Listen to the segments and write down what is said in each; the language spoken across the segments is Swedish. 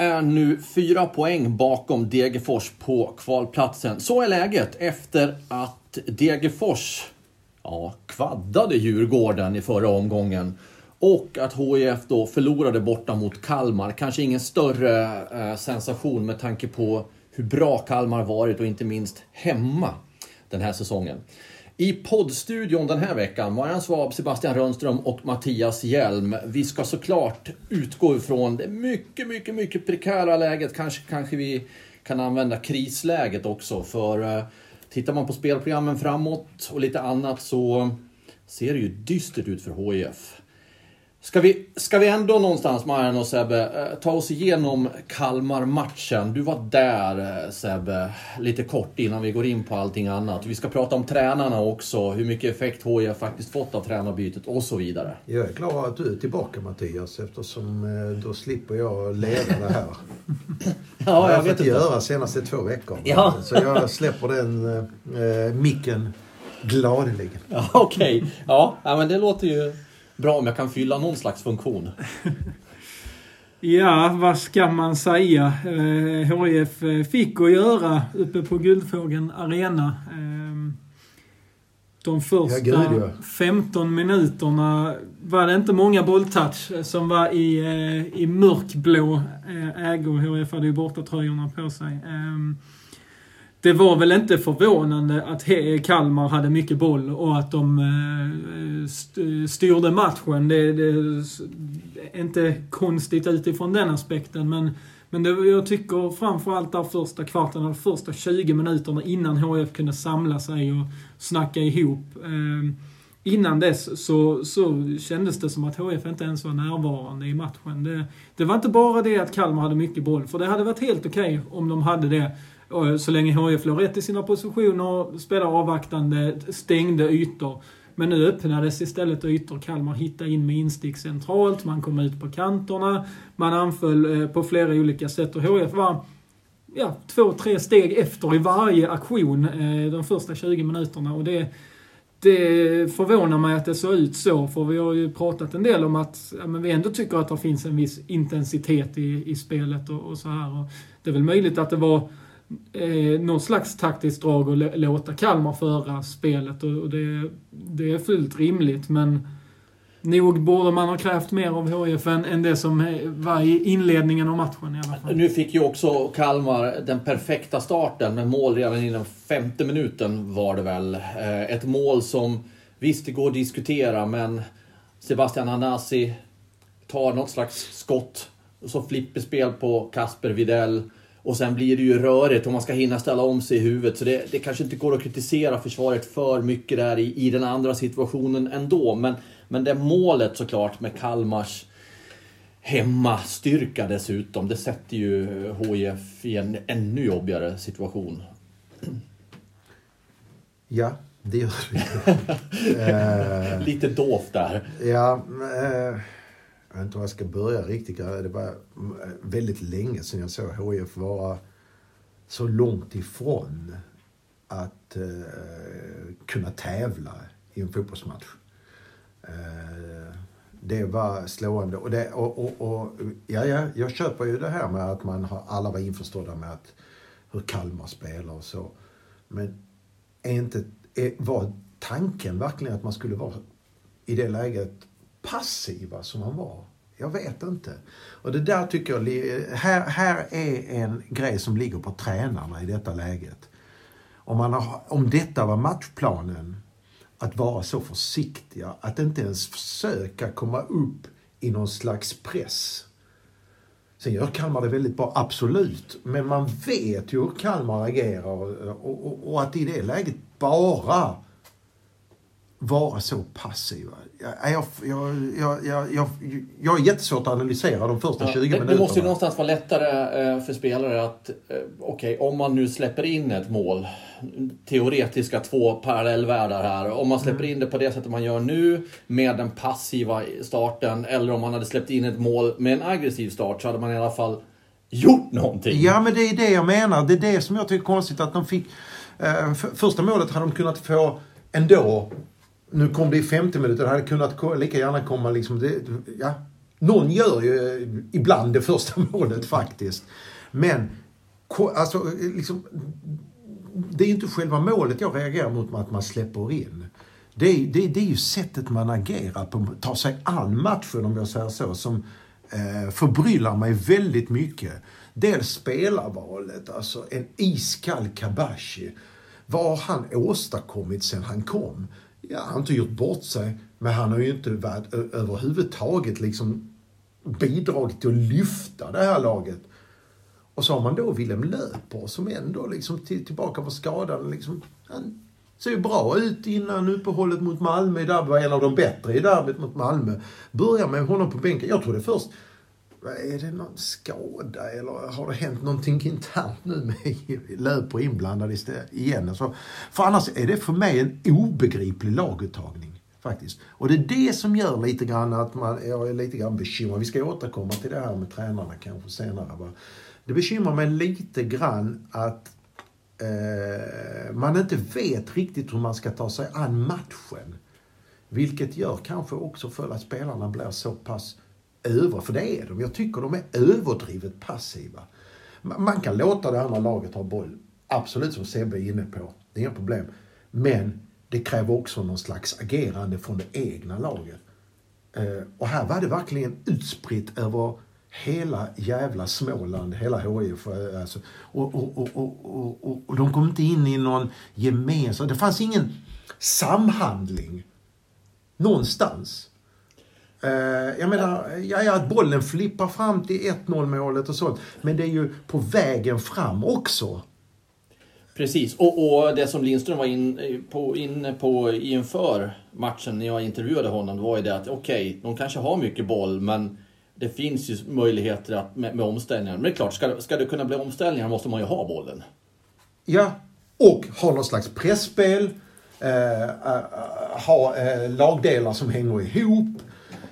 Är nu fyra poäng bakom Degerfors på kvalplatsen. Så är läget efter att Degerfors ja, kvaddade Djurgården i förra omgången. Och att HIF då förlorade borta mot Kalmar. Kanske ingen större eh, sensation med tanke på hur bra Kalmar varit och inte minst hemma den här säsongen. I poddstudion den här veckan, Marianne Svab, Sebastian Rönnström och Mattias Hjelm. Vi ska såklart utgå ifrån det mycket, mycket, mycket prekära läget. Kanske, kanske vi kan använda krisläget också. För eh, tittar man på spelprogrammen framåt och lite annat så ser det ju dystert ut för HIF. Ska vi, ska vi ändå någonstans, Marian och Sebbe, eh, ta oss igenom Kalmar-matchen? Du var där eh, Sebbe, lite kort innan vi går in på allting annat. Vi ska prata om tränarna också, hur mycket effekt HIF faktiskt fått av tränarbytet och så vidare. Jag är glad att du är tillbaka Mattias eftersom eh, då slipper jag leda det här. ja, jag, jag vet inte. göra senaste två veckorna. Ja. Så jag släpper den eh, micken gladeligen. Ja, Okej, okay. ja, men det låter ju bra om jag kan fylla någon slags funktion. ja, vad ska man säga? Eh, HIF eh, fick att göra uppe på Guldfågeln Arena. Eh, de första ja, gud, ja. 15 minuterna var det inte många bolltouch som var i, eh, i mörkblå eh, ägo. HIF hade ju bortatröjorna på sig. Eh, det var väl inte förvånande att Kalmar hade mycket boll och att de eh, styrde matchen. Det, är inte konstigt utifrån den aspekten, men, men det, jag tycker framförallt där första kvarten, de första 20 minuterna innan HF kunde samla sig och snacka ihop. Ehm, innan dess så, så kändes det som att HF inte ens var närvarande i matchen. Det, det var inte bara det att Kalmar hade mycket boll, för det hade varit helt okej okay om de hade det så länge HIF låg rätt i sina positioner, spelade avvaktande, stängde ytor. Men nu öppnades istället ytor. Kalmar hittade in med instick centralt, man kom ut på kanterna, man anföll eh, på flera olika sätt och HIF var ja, två, tre steg efter i varje aktion eh, de första 20 minuterna. Och det, det förvånar mig att det såg ut så, för vi har ju pratat en del om att ja, men vi ändå tycker att det finns en viss intensitet i, i spelet och, och så här. Och det är väl möjligt att det var eh, någon slags taktiskt drag att låta Kalmar föra spelet och, och det, det är fullt rimligt men Nog borde man ha krävt mer av HIF än, än det som var i inledningen av matchen i alla fall. Nu fick ju också Kalmar den perfekta starten med mål redan i den femte minuten var det väl. Eh, ett mål som, visst det går att diskutera men Sebastian Hanasi tar något slags skott. Och så flipperspel på Kasper Videll. Och sen blir det ju rörigt och man ska hinna ställa om sig i huvudet. Så det, det kanske inte går att kritisera försvaret för mycket där i, i den andra situationen ändå. Men, men det målet såklart med Kalmars hemmastyrka dessutom. Det sätter ju HIF i en ännu jobbigare situation. Ja, det gör det. Lite dovt där. Ja, äh jag vet inte var jag ska börja riktigt. Det var eh, väldigt länge sedan jag såg HIF vara så långt ifrån att eh, kunna tävla i en fotbollsmatch. Eh, det var slående. Och, det, och, och, och, ja, ja, jag köper ju det här med att man har, alla var införstådda med att, hur Kalmar spelar och så. Men är inte, är, var tanken verkligen att man skulle vara i det läget passiva som man var. Jag vet inte. Och det där tycker jag, här, här är en grej som ligger på tränarna i detta läget. Om, man har, om detta var matchplanen, att vara så försiktiga, att inte ens försöka komma upp i någon slags press. Sen gör Kalmar det väldigt bra, absolut. Men man vet ju hur Kalmar agerar och, och, och att i det läget bara vara så passiva. Jag, jag, jag, jag, jag, jag är jättesvårt att analysera de första ja, 20 minuterna. Det måste ju någonstans vara lättare eh, för spelare att, eh, okej, okay, om man nu släpper in ett mål, teoretiska två parallellvärldar här. Om man släpper mm. in det på det sättet man gör nu med den passiva starten, eller om man hade släppt in ett mål med en aggressiv start, så hade man i alla fall gjort någonting. Ja, men det är det jag menar. Det är det som jag tycker är konstigt att de fick... Eh, första målet hade de kunnat få ändå nu kom det i 50 minuter, det hade kunnat lika gärna komma liksom... Det, ja, någon gör ju eh, ibland det första målet faktiskt. Men, alltså eh, liksom... Det är inte själva målet jag reagerar mot att man släpper in. Det är, det, det är ju sättet man agerar på, tar sig an matchen om jag säger så, som eh, förbryllar mig väldigt mycket. Dels spelarvalet, alltså en iskall Kabashi. Vad har han åstadkommit sen han kom? Ja, han har inte gjort bort sig, men han har ju inte varit överhuvudtaget liksom bidragit till att lyfta det här laget. Och så har man då Willem Löper som ändå liksom till, tillbaka på skadan. Liksom, han ser ju bra ut innan uppehållet mot Malmö. Där var en av de bättre i derbyt mot Malmö. Börjar med honom på bänken. Jag trodde först, är det någon skada eller har det hänt någonting internt nu med Löper inblandad igen? Alltså, för annars är det för mig en obegriplig laguttagning. Faktiskt. Och det är det som gör lite grann att man, jag är lite grann bekymrad. Vi ska återkomma till det här med tränarna kanske senare. Va? Det bekymrar mig lite grann att eh, man inte vet riktigt hur man ska ta sig an matchen. Vilket gör kanske också för att spelarna blir så pass över, för det är de. Jag tycker de är överdrivet passiva. Man kan låta det andra laget ha boll, absolut som Sebbe är inne på. Det är inga problem. Men det kräver också någon slags agerande från det egna laget. Eh, och här var det verkligen utspritt över hela jävla Småland, hela HIF. Alltså, och, och, och, och, de kom inte in i någon gemensam... Det fanns ingen samhandling någonstans. Uh, jag menar, ja, ja, att bollen flippar fram till 1-0 målet och sånt. Men det är ju på vägen fram också. Precis, och, och det som Lindström var in på, inne på inför matchen när jag intervjuade honom, var ju det att okej, okay, de kanske har mycket boll, men det finns ju möjligheter att, med, med omställningar. Men det är klart, ska, ska det kunna bli omställningar måste man ju ha bollen. Ja, och ha någon slags pressspel eh, äh, ha eh, lagdelar som hänger ihop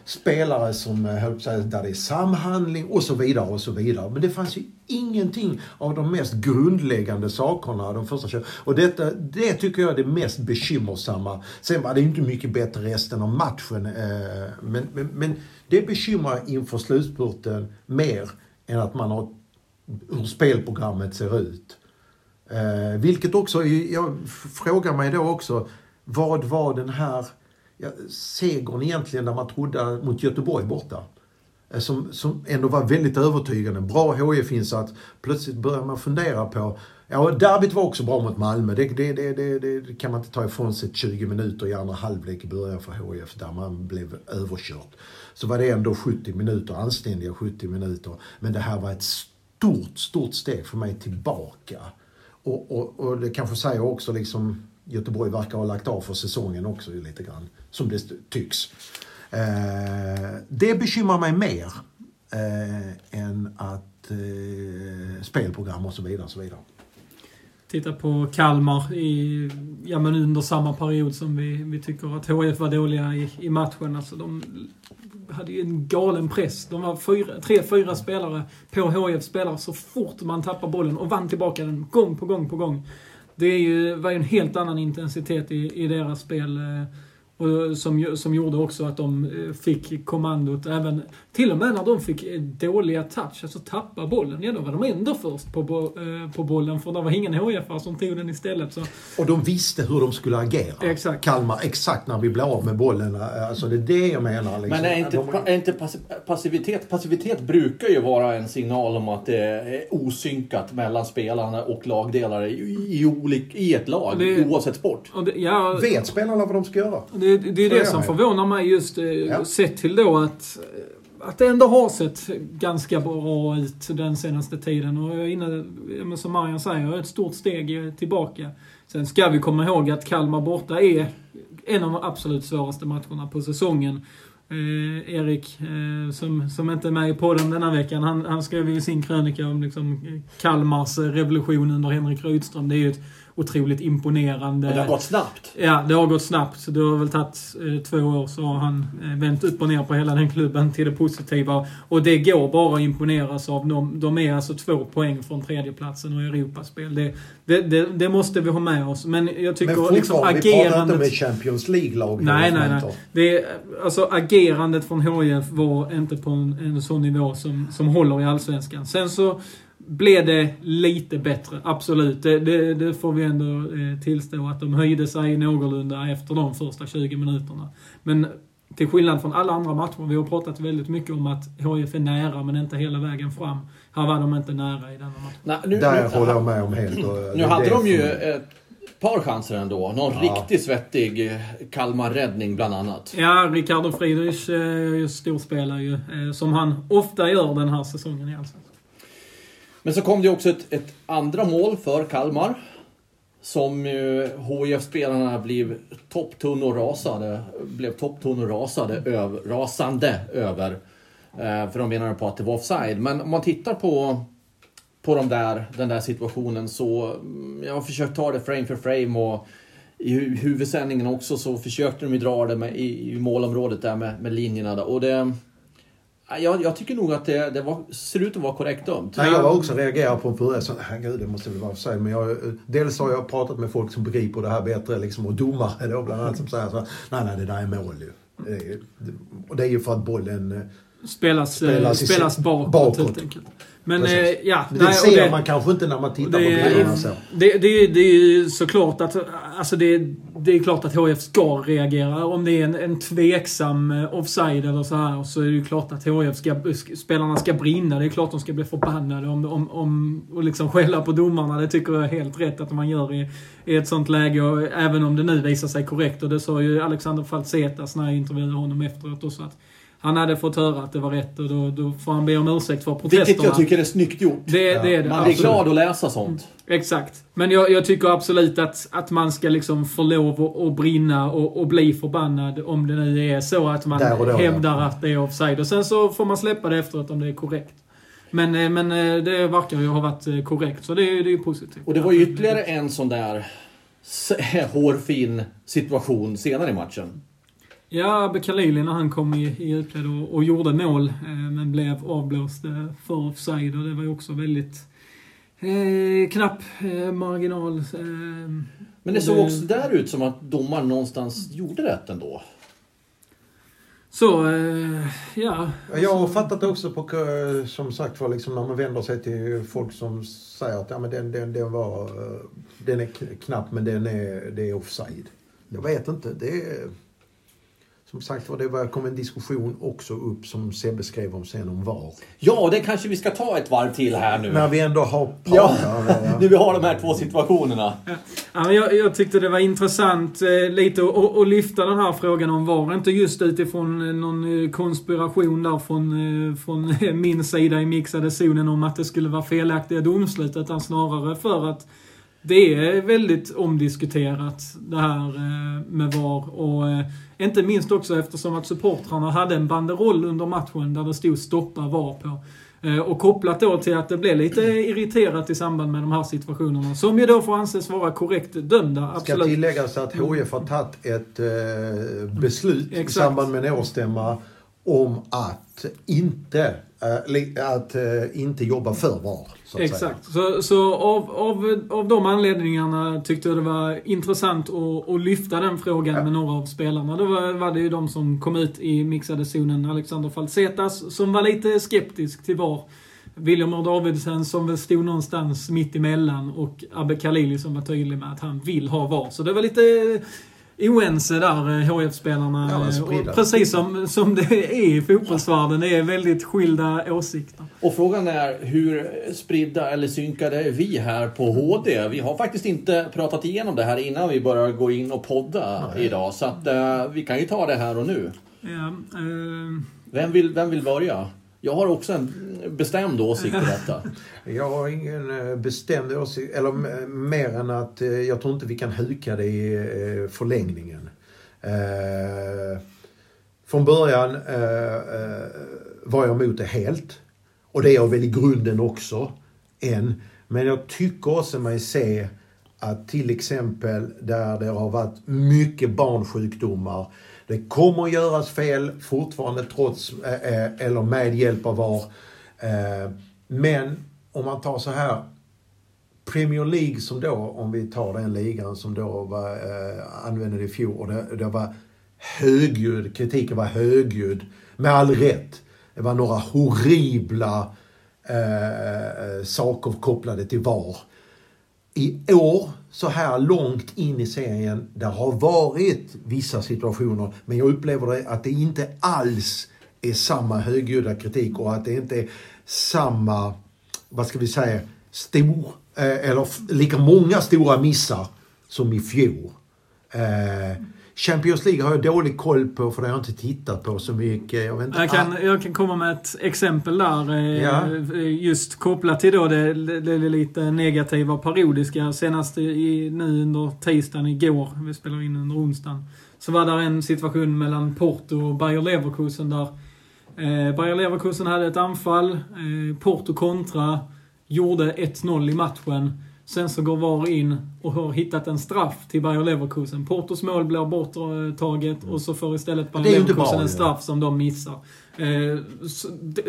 spelare som, eh, höll säga, där det är samhandling och så vidare och så vidare. Men det fanns ju ingenting av de mest grundläggande sakerna de första kören. Och detta, det tycker jag är det mest bekymmersamma. Sen var det inte mycket bättre resten av matchen. Eh, men, men, men det bekymrar inför slutspurten mer än att man har hur spelprogrammet ser ut. Eh, vilket också, jag frågar mig då också, vad var den här ja, segern egentligen där man trodde mot Göteborg borta. Eh, som, som ändå var väldigt övertygande. Bra HIF-insats. Plötsligt börjar man fundera på Ja, derbyt var också bra mot Malmö. Det, det, det, det, kan man inte ta ifrån sig 20 minuter i andra halvlek i början för HIF där man blev överkört. Så var det ändå 70 minuter, anständiga 70 minuter. Men det här var ett stort, stort steg för mig tillbaka. Och, och, och det kanske säger också liksom Göteborg verkar ha lagt av för säsongen också lite grann, som det tycks. Eh, det bekymrar mig mer eh, än att eh, spelprogram och så vidare. Och så vidare. Titta på Kalmar i, ja, men under samma period som vi, vi tycker att HF var dåliga i, i matchen. Alltså de hade ju en galen press. De var fyra, tre, fyra spelare på HF spelare så fort man tappar bollen och vann tillbaka den gång på gång på gång. Det är ju, var ju en helt annan intensitet i, i deras spel. Eh, och som, som gjorde också att de eh, fick kommandot även, till och med när de fick eh, dåliga touch, alltså tappa bollen, ja då var de ändå först på, eh, på bollen för det var ingen hf som tog den istället. Så. Och de visste hur de skulle agera. Exakt. Kalmar, exakt när vi blev av med bollen. Alltså det är det jag menar. Liksom. Men är inte, de... är inte passivitet, passivitet brukar ju vara en signal om att det är osynkat mellan spelarna och lagdelare i, i, olik, i ett lag, det, oavsett sport. Det, ja, Vet spelarna vad de ska göra? Det, det är det som förvånar mig just eh, ja. sett till då att att det ändå har sett ganska bra ut den senaste tiden. Och jag är inne, som Marian säger, ett stort steg tillbaka. Sen ska vi komma ihåg att Kalmar borta är en av de absolut svåraste matcherna på säsongen. Eh, Erik, eh, som, som inte är med i podden denna veckan, han, han skrev i sin krönika om liksom, Kalmars revolution under Henrik Rydström. Det är ju ett otroligt imponerande... Och det har gått snabbt. Ja, det har gått snabbt. Det har väl tagit eh, två år så har han eh, vänt upp och ner på hela den klubben till det positiva. Och det går bara att imponeras av. De, de är alltså två poäng från tredjeplatsen och Europaspel. Det, det, det, det, måste vi ha med oss. Men jag tycker Men liksom agerandet... vi pratar inte med Champions League-lag. Nej, nej, nej. Det, alltså agerandet från HIF var inte på en, en sån nivå som, som håller i Allsvenskan. Sen så blev det lite bättre, absolut. Det, det, det får vi ändå eh, tillstå att de höjde sig någorlunda efter de första 20 minuterna. Men till skillnad från alla andra matcher, vi har pratat väldigt mycket om att HIF är nära men inte hela vägen fram. Här var de inte nära i denna matchen. Nej, nu, Där håller jag med om helt. nu hade de ju ett par chanser ändå. Någon ja. riktigt svettig eh, Kalmar-räddning bland annat. Ja, Ricardo Friedrich eh, storspelare ju. Som han ofta gör den här säsongen i Allsvenskan. Men så kom det också ett, ett andra mål för Kalmar. Som HIF-spelarna blev topptunnor rasade, blev topptunnor rasade, över, rasande över. Eh, för de menade på att det var offside. Men om man tittar på, på de där, den där situationen så... Mm, jag har försökt ta det frame för frame och i huvudsändningen också så försökte de ju dra det med, i, i målområdet där med, med linjerna. Där. Och det, jag, jag, tycker nog att det, det var, ser ut att vara korrekt dömt. Nej, jag var också reagerat på en förra, Så, herregud, det måste väl vara för sig. Men jag, dels har jag pratat med folk som begriper det här bättre. Liksom, och domare då bland annat som säger så nej, nej, det där är mål ju. Och det är ju för att bollen eh, spelas, spelas, spelas bakåt, bakåt helt enkelt. Men eh, ja. Det nej, ser det, man kanske inte när man tittar det, på bilderna så. Det, det, det är ju såklart att... Alltså det, det är klart att HF ska reagera. Om det är en, en tveksam eh, offside eller så här så är det ju klart att HF ska, spelarna ska brinna. Det är klart de ska bli förbannade om, om, om och liksom skälla på domarna. Det tycker jag är helt rätt att man gör i, i ett sånt läge. Och även om det nu visar sig korrekt. Och det sa ju Alexander Falsetas när jag intervjuade honom efteråt också. Att han hade fått höra att det var rätt och då, då får han be om ursäkt för protesterna. Vilket jag tycker är snyggt gjort. Det, ja. det är det. Man blir glad att läsa sånt. Mm, exakt. Men jag, jag, tycker absolut att, att man ska liksom få lov att, att brinna och, och, bli förbannad om det nu är så att man då, hävdar ja. att det är offside. Och sen så får man släppa det efteråt om det är korrekt. Men, eh, men eh, det verkar ju ha varit eh, korrekt, så det är ju positivt. Och det var ju ytterligare en sån där hårfin situation senare i matchen. Ja, Abbe Khalili när han kom i, i utklädd och, och gjorde mål, eh, men blev avblåst eh, för offside och det var ju också väldigt eh, knapp eh, marginal. Eh, men det såg det, också där ut som att domaren någonstans gjorde rätt ändå. Så, eh, ja. Jag har fattat också på, som sagt var, liksom när man vänder sig till folk som säger att ja, men den, den, den, var, den är knapp men den är, det är offside. Jag vet inte. Det är som sagt var, det kom en diskussion också upp som Sebbe skrev om sen om VAR. Ja, det kanske vi ska ta ett varv till här nu. När vi ändå har Ja, nu vi har de här två situationerna. Ja, jag, jag tyckte det var intressant eh, lite att, att lyfta den här frågan om VAR. Inte just utifrån eh, någon eh, konspiration där från, eh, från min sida i mixade zonen om att det skulle vara felaktiga domslut, utan snarare för att det är väldigt omdiskuterat det här eh, med VAR. Och eh, inte minst också eftersom att supportrarna hade en banderoll under matchen där det stod stoppa VAR på. Eh, och kopplat då till att det blev lite irriterat i samband med de här situationerna. Som ju då får anses vara korrekt dömda. Absolut. Ska tilläggas att HIF har tagit ett eh, beslut Exakt. i samband med en årsstämma om att inte, att äh, inte jobba för VAR. Så Exakt. Så, så av, av, av de anledningarna tyckte jag det var intressant att, att lyfta den frågan ja. med några av spelarna. Då var, var det ju de som kom ut i mixade zonen. Alexander Falsetas som var lite skeptisk till VAR. William och Davidsen som väl stod någonstans mitt emellan och Abbe Khalili som var tydlig med att han vill ha VAR. Så det var lite oense där, HF-spelarna. Ja, precis som, som det är i fotbollsvärlden. Det är väldigt skilda åsikter. Och frågan är hur spridda eller synkade är vi här på HD? Vi har faktiskt inte pratat igenom det här innan vi börjar gå in och podda Nej. idag. Så att uh, vi kan ju ta det här och nu. Ja, uh, Vem vill, vem vill börja? Jag har också en bestämd åsikt i detta. Jag har ingen eh, bestämd åsikt, eller mer än att eh, jag tror inte vi kan huka det i eh, förlängningen. Eh, från början var jag emot det helt. Och det är jag väl i grunden också, än. Men jag tycker också mig se att till exempel där det har varit mycket barnsjukdomar det kommer att göras fel fortfarande trots eh, eh, eller med hjälp av VAR. Eh, men om man tar så här Premier League som då, om vi tar den ligan som då var, eh, använde i fjol, och det, det var högljudd, kritiken var högljudd, med all rätt. Det var några horribla eh, saker kopplade till VAR. I år, så här långt in i serien, det har varit vissa situationer, men jag upplever det att det inte alls är samma högljudda kritik och att det inte är samma, vad ska vi säga, stor, eh, eller lika många stora missar som i fjol. Eh, Champions League har jag dålig koll på för det har jag inte tittat på så mycket. Jag, inte, jag, kan, jag kan komma med ett exempel där. Eh, ja. Just kopplat till då det, det, det lite negativa parodiska. Senast i, nu under tisdagen igår, vi spelar in under onsdagen, så var det en situation mellan Porto och Bayer Leverkusen där eh, Bayer Leverkusen hade ett anfall, eh, Porto kontra, gjorde 1-0 i matchen. Sen så går VAR in och har hittat en straff till Bayer Leverkusen. Portos mål blir borttaget och så får istället Bayer Leverkusen en straff som de missar. Eh,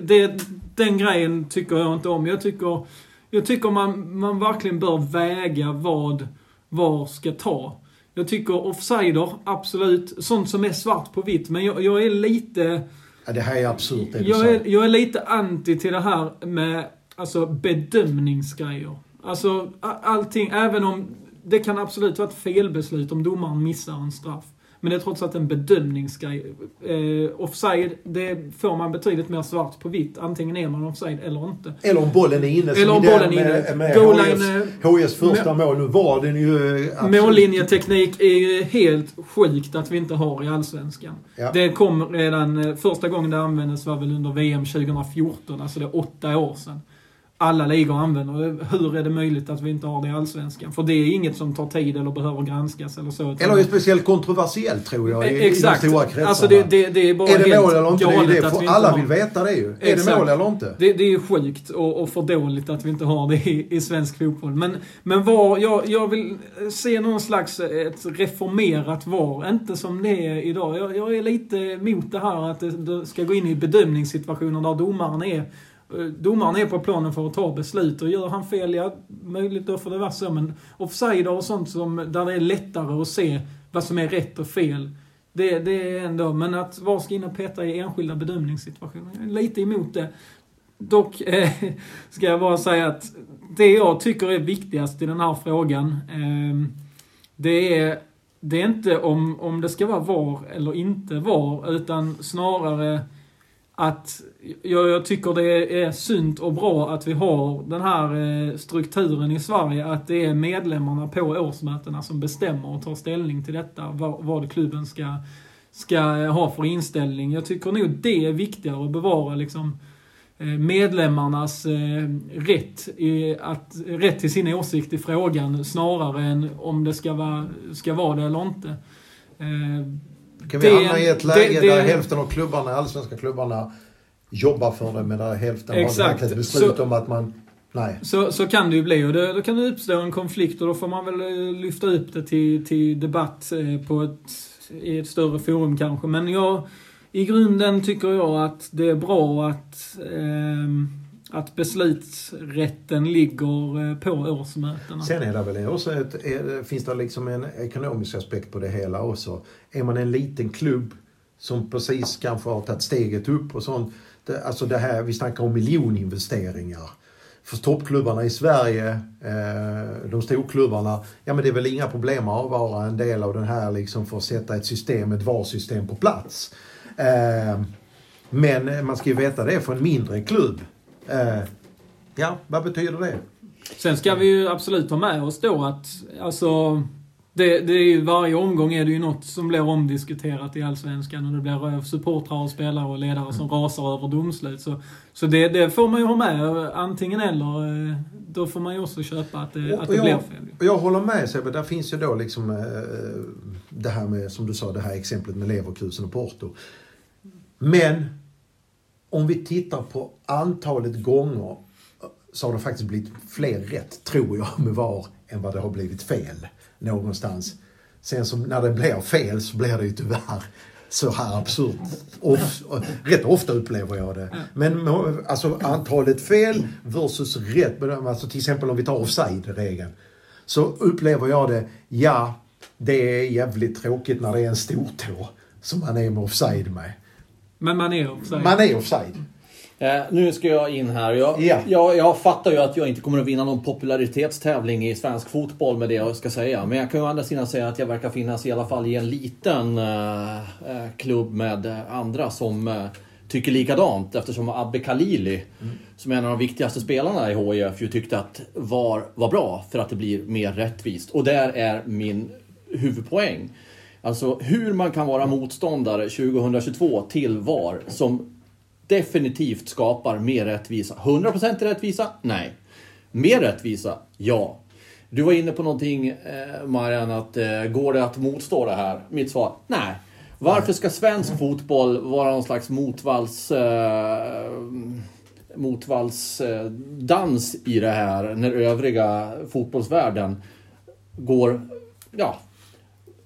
det, den grejen tycker jag inte om. Jag tycker, jag tycker man, man verkligen bör väga vad VAR ska ta. Jag tycker offsider, absolut, sånt som är svart på vitt. Men jag, jag är lite... Ja, det här är absurt det jag är, jag är lite anti till det här med alltså bedömningsgrejer. Alltså allting, även om det kan absolut vara ett felbeslut om domaren missar en straff. Men det är trots allt en bedömningsgrej. Eh, offside, det får man betydligt mer svart på vitt. Antingen är man offside eller inte. Eller om bollen är inne. Eller om bollen är inne. Med, med HIs, första mål. Nu var den ju... Absolut. Mållinjeteknik är ju helt sjukt att vi inte har i Allsvenskan. Ja. Det kom redan... Eh, första gången det användes var väl under VM 2014. Alltså det är åtta år sedan alla ligor använder. Hur är det möjligt att vi inte har det i Allsvenskan? För det är inget som tar tid eller behöver granskas eller så. Eller är speciellt kontroversiellt tror jag i, Exakt. i de stora kretsarna. Alltså det, det, det är bara är det mål eller inte? Det är det. För alla har... vill veta det ju. Exakt. Är det mål eller inte? Det, det är sjukt och, och för dåligt att vi inte har det i, i svensk fotboll. Men, men var, jag, jag vill se någon slags ett reformerat VAR. Inte som det är idag. Jag, jag är lite emot det här att det, det ska gå in i bedömningssituationer där domaren är Eh, Eh, domaren är på planen för att ta beslut och gör han fel, ja, möjligt då får det vara så. Men offside och sånt som, där det är lättare att se vad som är rätt och fel. Det, det är ändå, men att VAR ska in och peta i enskilda bedömningssituationer, jag är lite emot det. Dock eh, ska jag bara säga att det jag tycker är viktigast i den här frågan, eh, det är, det är inte om, om det ska vara VAR eller inte VAR, utan snarare att jag, jag, tycker det är sunt och bra att vi har den här eh, strukturen i Sverige, att det är medlemmarna på årsmötena som bestämmer och tar ställning till detta, vad, vad klubben ska, ska ha för inställning. Jag tycker nog det är viktigare att bevara liksom eh, medlemmarnas eh, rätt, i, att, rätt till sin åsikt i frågan snarare än om det ska vara, ska vara det eller inte. Kan vi hamna i ett läge det, det, där hälften av klubbarna, allsvenska klubbarna, jobbar för det medan hälften Exakt. har ett beslut så, om att man Nej. Så, så kan det ju bli och det, då kan det uppstå en konflikt och då får man väl eh, lyfta upp det till, till debatt eh, på ett, i ett större forum kanske. Men jag, i grunden tycker jag att det är bra att eh, att beslutsrätten ligger eh, på årsmötena. Sen är det väl också ett, är, finns det liksom en ekonomisk aspekt på det hela också. Är man en liten klubb som precis kanske har tagit steget upp och sånt. Det, alltså det här, vi snackar om miljoninvesteringar. För toppklubbarna i Sverige, eh, de storklubbarna, ja men det är väl inga problem att vara en del av den här liksom för att sätta ett system, ett VAR-system på plats. Eh, men man ska ju veta det för en mindre klubb Eh, ja, vad betyder det? Sen ska vi ju absolut ha med oss då att, alltså, det, det är ju, varje omgång är det ju något som blir omdiskuterat i Allsvenskan och det blir supportrar och spelare och ledare som mm. rasar över domslut. Så, så det, det, får man ju ha med, antingen eller. Då får man ju också köpa att det, att det jag, blir fel. Och jag håller med Sebbe, där finns ju då liksom det här med, som du sa, det här exemplet med Leverkusen och Porto. Men om vi tittar på antalet gånger så har det faktiskt blivit fler rätt, tror jag, med VAR än vad det har blivit fel någonstans. Sen som när det blir fel så blir det ju tyvärr så här absurt. Of, rätt ofta upplever jag det. Men alltså antalet fel versus rätt, alltså till exempel om vi tar offside-regeln. Så upplever jag det, ja, det är jävligt tråkigt när det är en stortå som man är med offside med. Men man är offside? Man är offside. Eh, nu ska jag in här. Jag, yeah. jag, jag fattar ju att jag inte kommer att vinna någon popularitetstävling i svensk fotboll med det jag ska säga. Men jag kan ju å andra sidan säga att jag verkar finnas i alla fall i en liten eh, eh klubb med andra som eh, tycker likadant. Eftersom Abbe Khalili, mm. som är en av de viktigaste spelarna i HIF, ju tyckte att VAR var bra för att det blir mer rättvist. Och där är min huvudpoäng. Alltså hur man kan vara motståndare 2022 till VAR som definitivt skapar mer rättvisa. 100% rättvisa? Nej. Mer rättvisa? Ja. Du var inne på någonting, eh, Marianne, att eh, går det att motstå det här? Mitt svar? Nej. Varför ska svensk fotboll vara någon slags motvalls... Eh, motvalsdans eh, i det här när övriga fotbollsvärlden går, ja,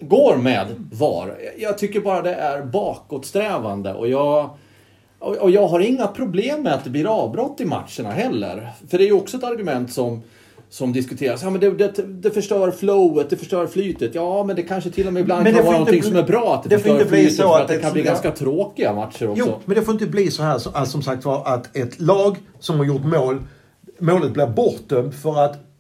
går med VAR. Jag tycker bara det är bakåtsträvande och jag och jag har inga problem med att det blir avbrott i matcherna heller. För det är ju också ett argument som, som diskuteras. Ja, men det, det, det förstör flowet, det förstör flytet. Ja, men det kanske till och med ibland kan vara någonting som är bra att det, det förstör flytet. Så att, att det kan bli ja. ganska tråkiga matcher också. Jo, men det får inte bli så här alltså, som sagt var att ett lag som har gjort mål, målet blir bortdömt för att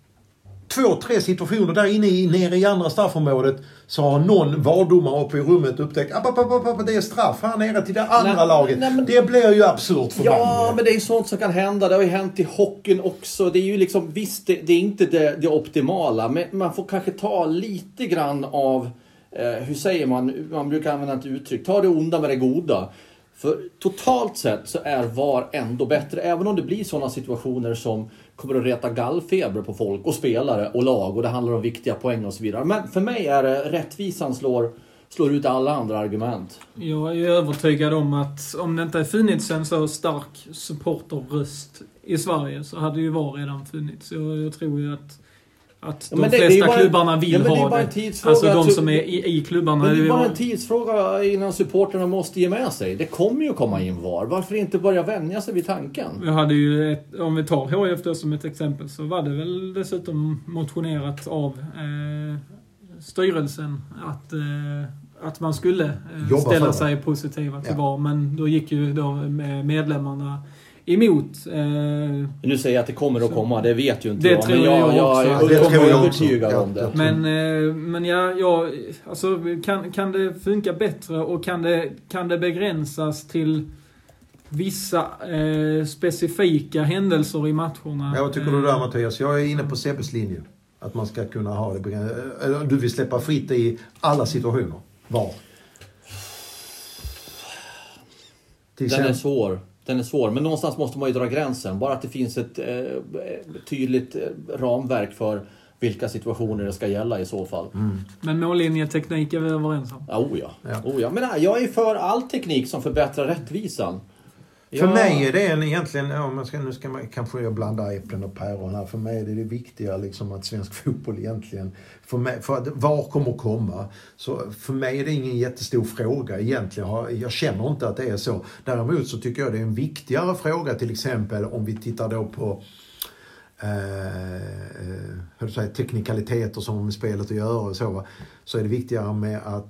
två, tre situationer där inne i, nere i andra straffområdet så har någon valdomare uppe i rummet upptäckt att det är straff här nere till det andra nej, laget. Nej, men, det blir ju absurt för Ja, men det är sånt som kan hända. Det har ju hänt i hockeyn också. Det är ju liksom, visst, det, det är inte det, det, optimala, men man får kanske ta lite grann av, eh, hur säger man, man brukar använda ett uttryck, ta det onda med det goda. För totalt sett så är VAR ändå bättre, även om det blir sådana situationer som kommer att reta gallfeber på folk och spelare och lag och det handlar om viktiga poäng och så vidare. Men för mig är det rättvisan slår, slår ut alla andra argument. Jag är övertygad om att om det inte funnits en så stark supporterröst i Sverige så hade ju VAR redan funnits. Jag, jag tror ju att att de det, flesta det klubbarna vill ja, ha det. Alltså de som är i, i klubbarna. Men det är bara en tidsfråga innan supporterna måste ge med sig. Det kommer ju komma in VAR. Varför inte börja vänja sig vid tanken? Jag hade ju ett, om vi tar HIF då som ett exempel så var det väl dessutom motionerat av eh, styrelsen att eh, att man skulle eh, ställa sig positiva till ja. VAR. Men då gick ju då medlemmarna emot. Eh, nu säger jag att det kommer att komma, det vet ju inte det jag. Men jag, jag, jag, jag är övertygad om det. Men, eh, men ja, ja alltså, kan, kan det funka bättre och kan det, kan det begränsas till vissa eh, specifika händelser i matcherna? Ja, vad tycker du där Mattias? Jag är inne på Sebbes linje. Att man ska kunna ha det Eller du vill släppa fritt i alla situationer. Var? Den är svår den är svår, men någonstans måste man ju dra gränsen. Bara att det finns ett eh, tydligt eh, ramverk för vilka situationer det ska gälla i så fall. Mm. Men mållinjeteknik är vi överens om? Ja, oh ja. ja. Oh ja. Men nej, jag är för all teknik som förbättrar rättvisan. För ja. mig är det en egentligen, ja, man ska, nu ska man kanske blanda äpplen och päron här. För mig är det det viktiga liksom att svensk fotboll egentligen, för, mig, för att VAR kommer komma. Så för mig är det ingen jättestor fråga egentligen. Jag känner inte att det är så. Däremot så tycker jag det är en viktigare fråga till exempel om vi tittar då på eh, eh hur säger, teknikaliteter som har med spelet att göra och så. Så är det viktigare med att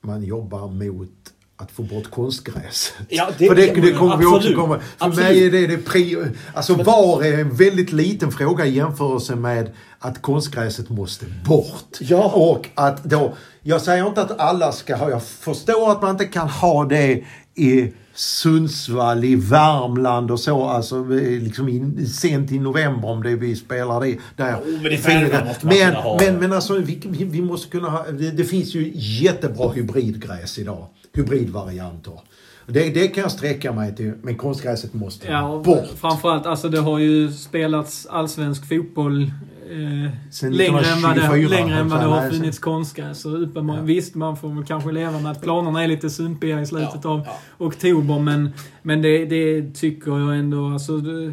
man jobbar mot att få bort konstgräs. Ja, det, för det, det kommer vi också komma... För absolut. mig är det det pri... Alltså VAR är en väldigt liten fråga i jämförelse med att konstgräset måste bort. Ja. Och att då... Jag säger inte att alla ska ha... Jag förstår att man inte kan ha det i Sundsvall, i Värmland och så. Alltså liksom i, sent i november om det vi spelar det. Där. Oh, men det måste man men, ha. men, men alltså vi, vi måste kunna ha... Det, det finns ju jättebra hybridgräs idag. Hybridvarianter. Det, det kan jag sträcka mig till, men konstgräset måste ja, bort. Framförallt, alltså det har ju spelats allsvensk fotboll eh, längre, än vad det, längre än vad det har funnits konstgräs. Så uppenbar, ja. Visst, man får väl kanske leva med att planerna är lite sumpiga i slutet ja, av ja. oktober, men, men det, det tycker jag ändå. Alltså, det,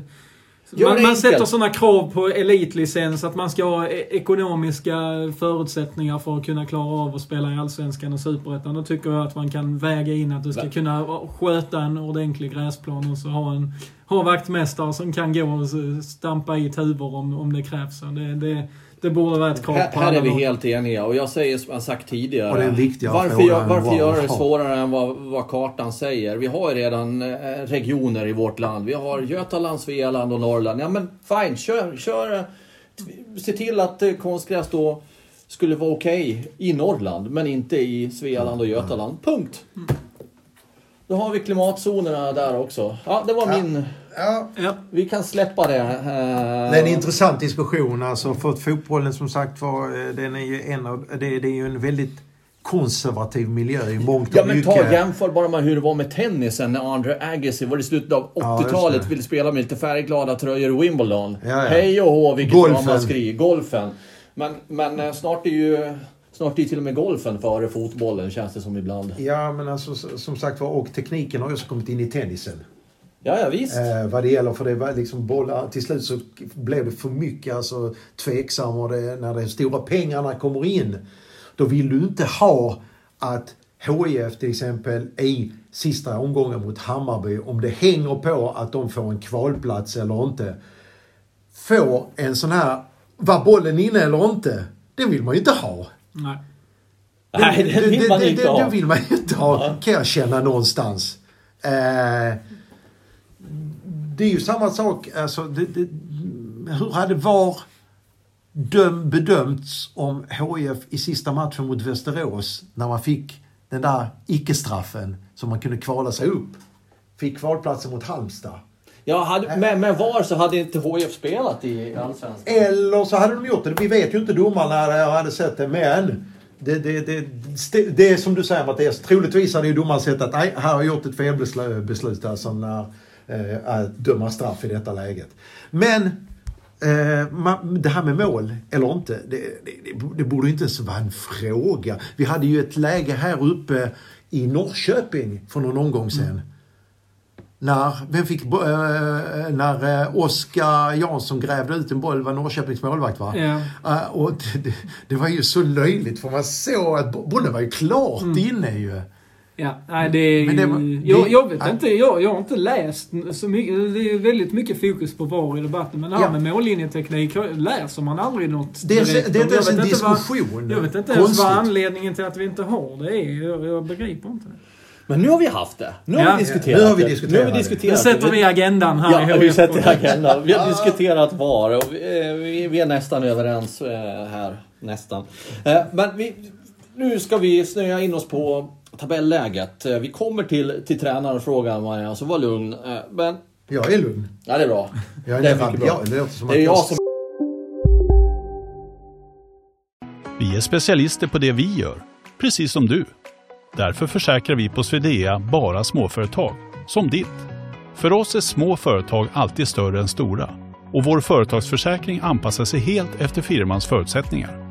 man, man sätter sådana krav på elitlicens att man ska ha e- ekonomiska förutsättningar för att kunna klara av att spela i Allsvenskan och Superettan. Då tycker jag att man kan väga in att du ska kunna sköta en ordentlig gräsplan och så ha en ha vaktmästare som kan gå och stampa i tuvor om, om det krävs. Det, det, det borde vara ett krav på Här, här är vi helt eniga och jag säger som jag sagt tidigare. Och det är viktigare varför gör, varför gör det svårare än vad, vad kartan säger? Vi har ju redan eh, regioner i vårt land. Vi har Götaland, Svealand och Norrland. Ja men fine, kör, kör. Eh, se till att eh, konstgräs då skulle vara okej okay i Norrland men inte i Svealand och Götaland. Punkt. Då har vi klimatzonerna där också. Ja, det var ja. min... Ja. ja. Vi kan släppa det. Det är en intressant diskussion. Alltså för fotbollen som sagt var, eh, den är ju en av, det, det är ju en väldigt konservativ miljö i mångt och Ja men ta jämför bara med hur det var med tennisen när Andre Agassi var i slutet av 80-talet ja, ville spela med lite färgglada tröjor i Wimbledon. Ja, ja. Hej och hå vilket ramaskri. Golfen. Men, men eh, snart är ju Snart är till och med golfen före fotbollen känns det som ibland. Ja men alltså som sagt var och tekniken har ju också kommit in i tennisen. Ja, ja visst. Eh, vad det gäller, för det var liksom bollar, till slut så blev det för mycket alltså tveksam och det, när de stora pengarna kommer in. Då vill du inte ha att HIF till exempel i sista omgången mot Hammarby, om det hänger på att de får en kvalplats eller inte, får en sån här, var bollen inne eller inte? Det vill man ju inte ha. Nej. Det, Nej, det vill man det, inte ha. Det vill man ju inte ha, ja. kan jag känna någonstans. Eh, det är ju samma sak, alltså, det, det, hur hade VAR döm, bedömts om HIF i sista matchen mot Västerås, när man fick den där icke-straffen som man kunde kvala sig upp, fick kvalplatsen mot Halmstad. Ja, hade, med, med VAR så hade inte HIF spelat i Allsvenskan. Eller så hade de gjort det. Vi vet ju inte domarna hade sett det, men det, det, det, det, är som du säger Mattias, troligtvis hade ju domaren sett att nej, här har jag gjort ett felbeslut alltså när, att döma straff i detta läget. Men eh, det här med mål eller inte, det, det, det borde inte ens vara en fråga. Vi hade ju ett läge här uppe i Norrköping för någon omgång sedan. Mm när, vem fick, äh, när Oskar Jansson grävde ut en boll, var Norrköpings målvakt va? Ja. Och det, det, var ju så löjligt för man såg att bollen var ju klart mm. inne ju. Ja, nej det är ju... Det var, jag, jag vet inte, jag, jag har inte läst så mycket. Det är väldigt mycket fokus på VAR i debatten. Men det här ja. med mållinjeteknik läser man aldrig något Det är, det är inte ens en diskussion. Vad, jag vet inte ens vad anledningen till att vi inte har det är. Jag, jag begriper inte det. Men nu har vi haft det. Nu har ja. vi diskuterat nu har vi diskuterat det. Nu, har vi diskuterat nu sätter vi agendan här Ja, vi sätter agendan. Vi har diskuterat VAR och vi, vi är nästan överens eh, här. Nästan. Eh, men vi, nu ska vi snöa in oss på tabelläget. Eh, vi kommer till, till tränarfrågan Maja, så var lugn. Men... Jag är lugn. Ja, det är bra. Jag är, det är mycket bra. Jag, det låter som det är jag som... Vi är specialister på det vi gör, precis som du. Därför försäkrar vi på Swedea bara småföretag, som ditt. För oss är små företag alltid större än stora och vår företagsförsäkring anpassar sig helt efter firmans förutsättningar.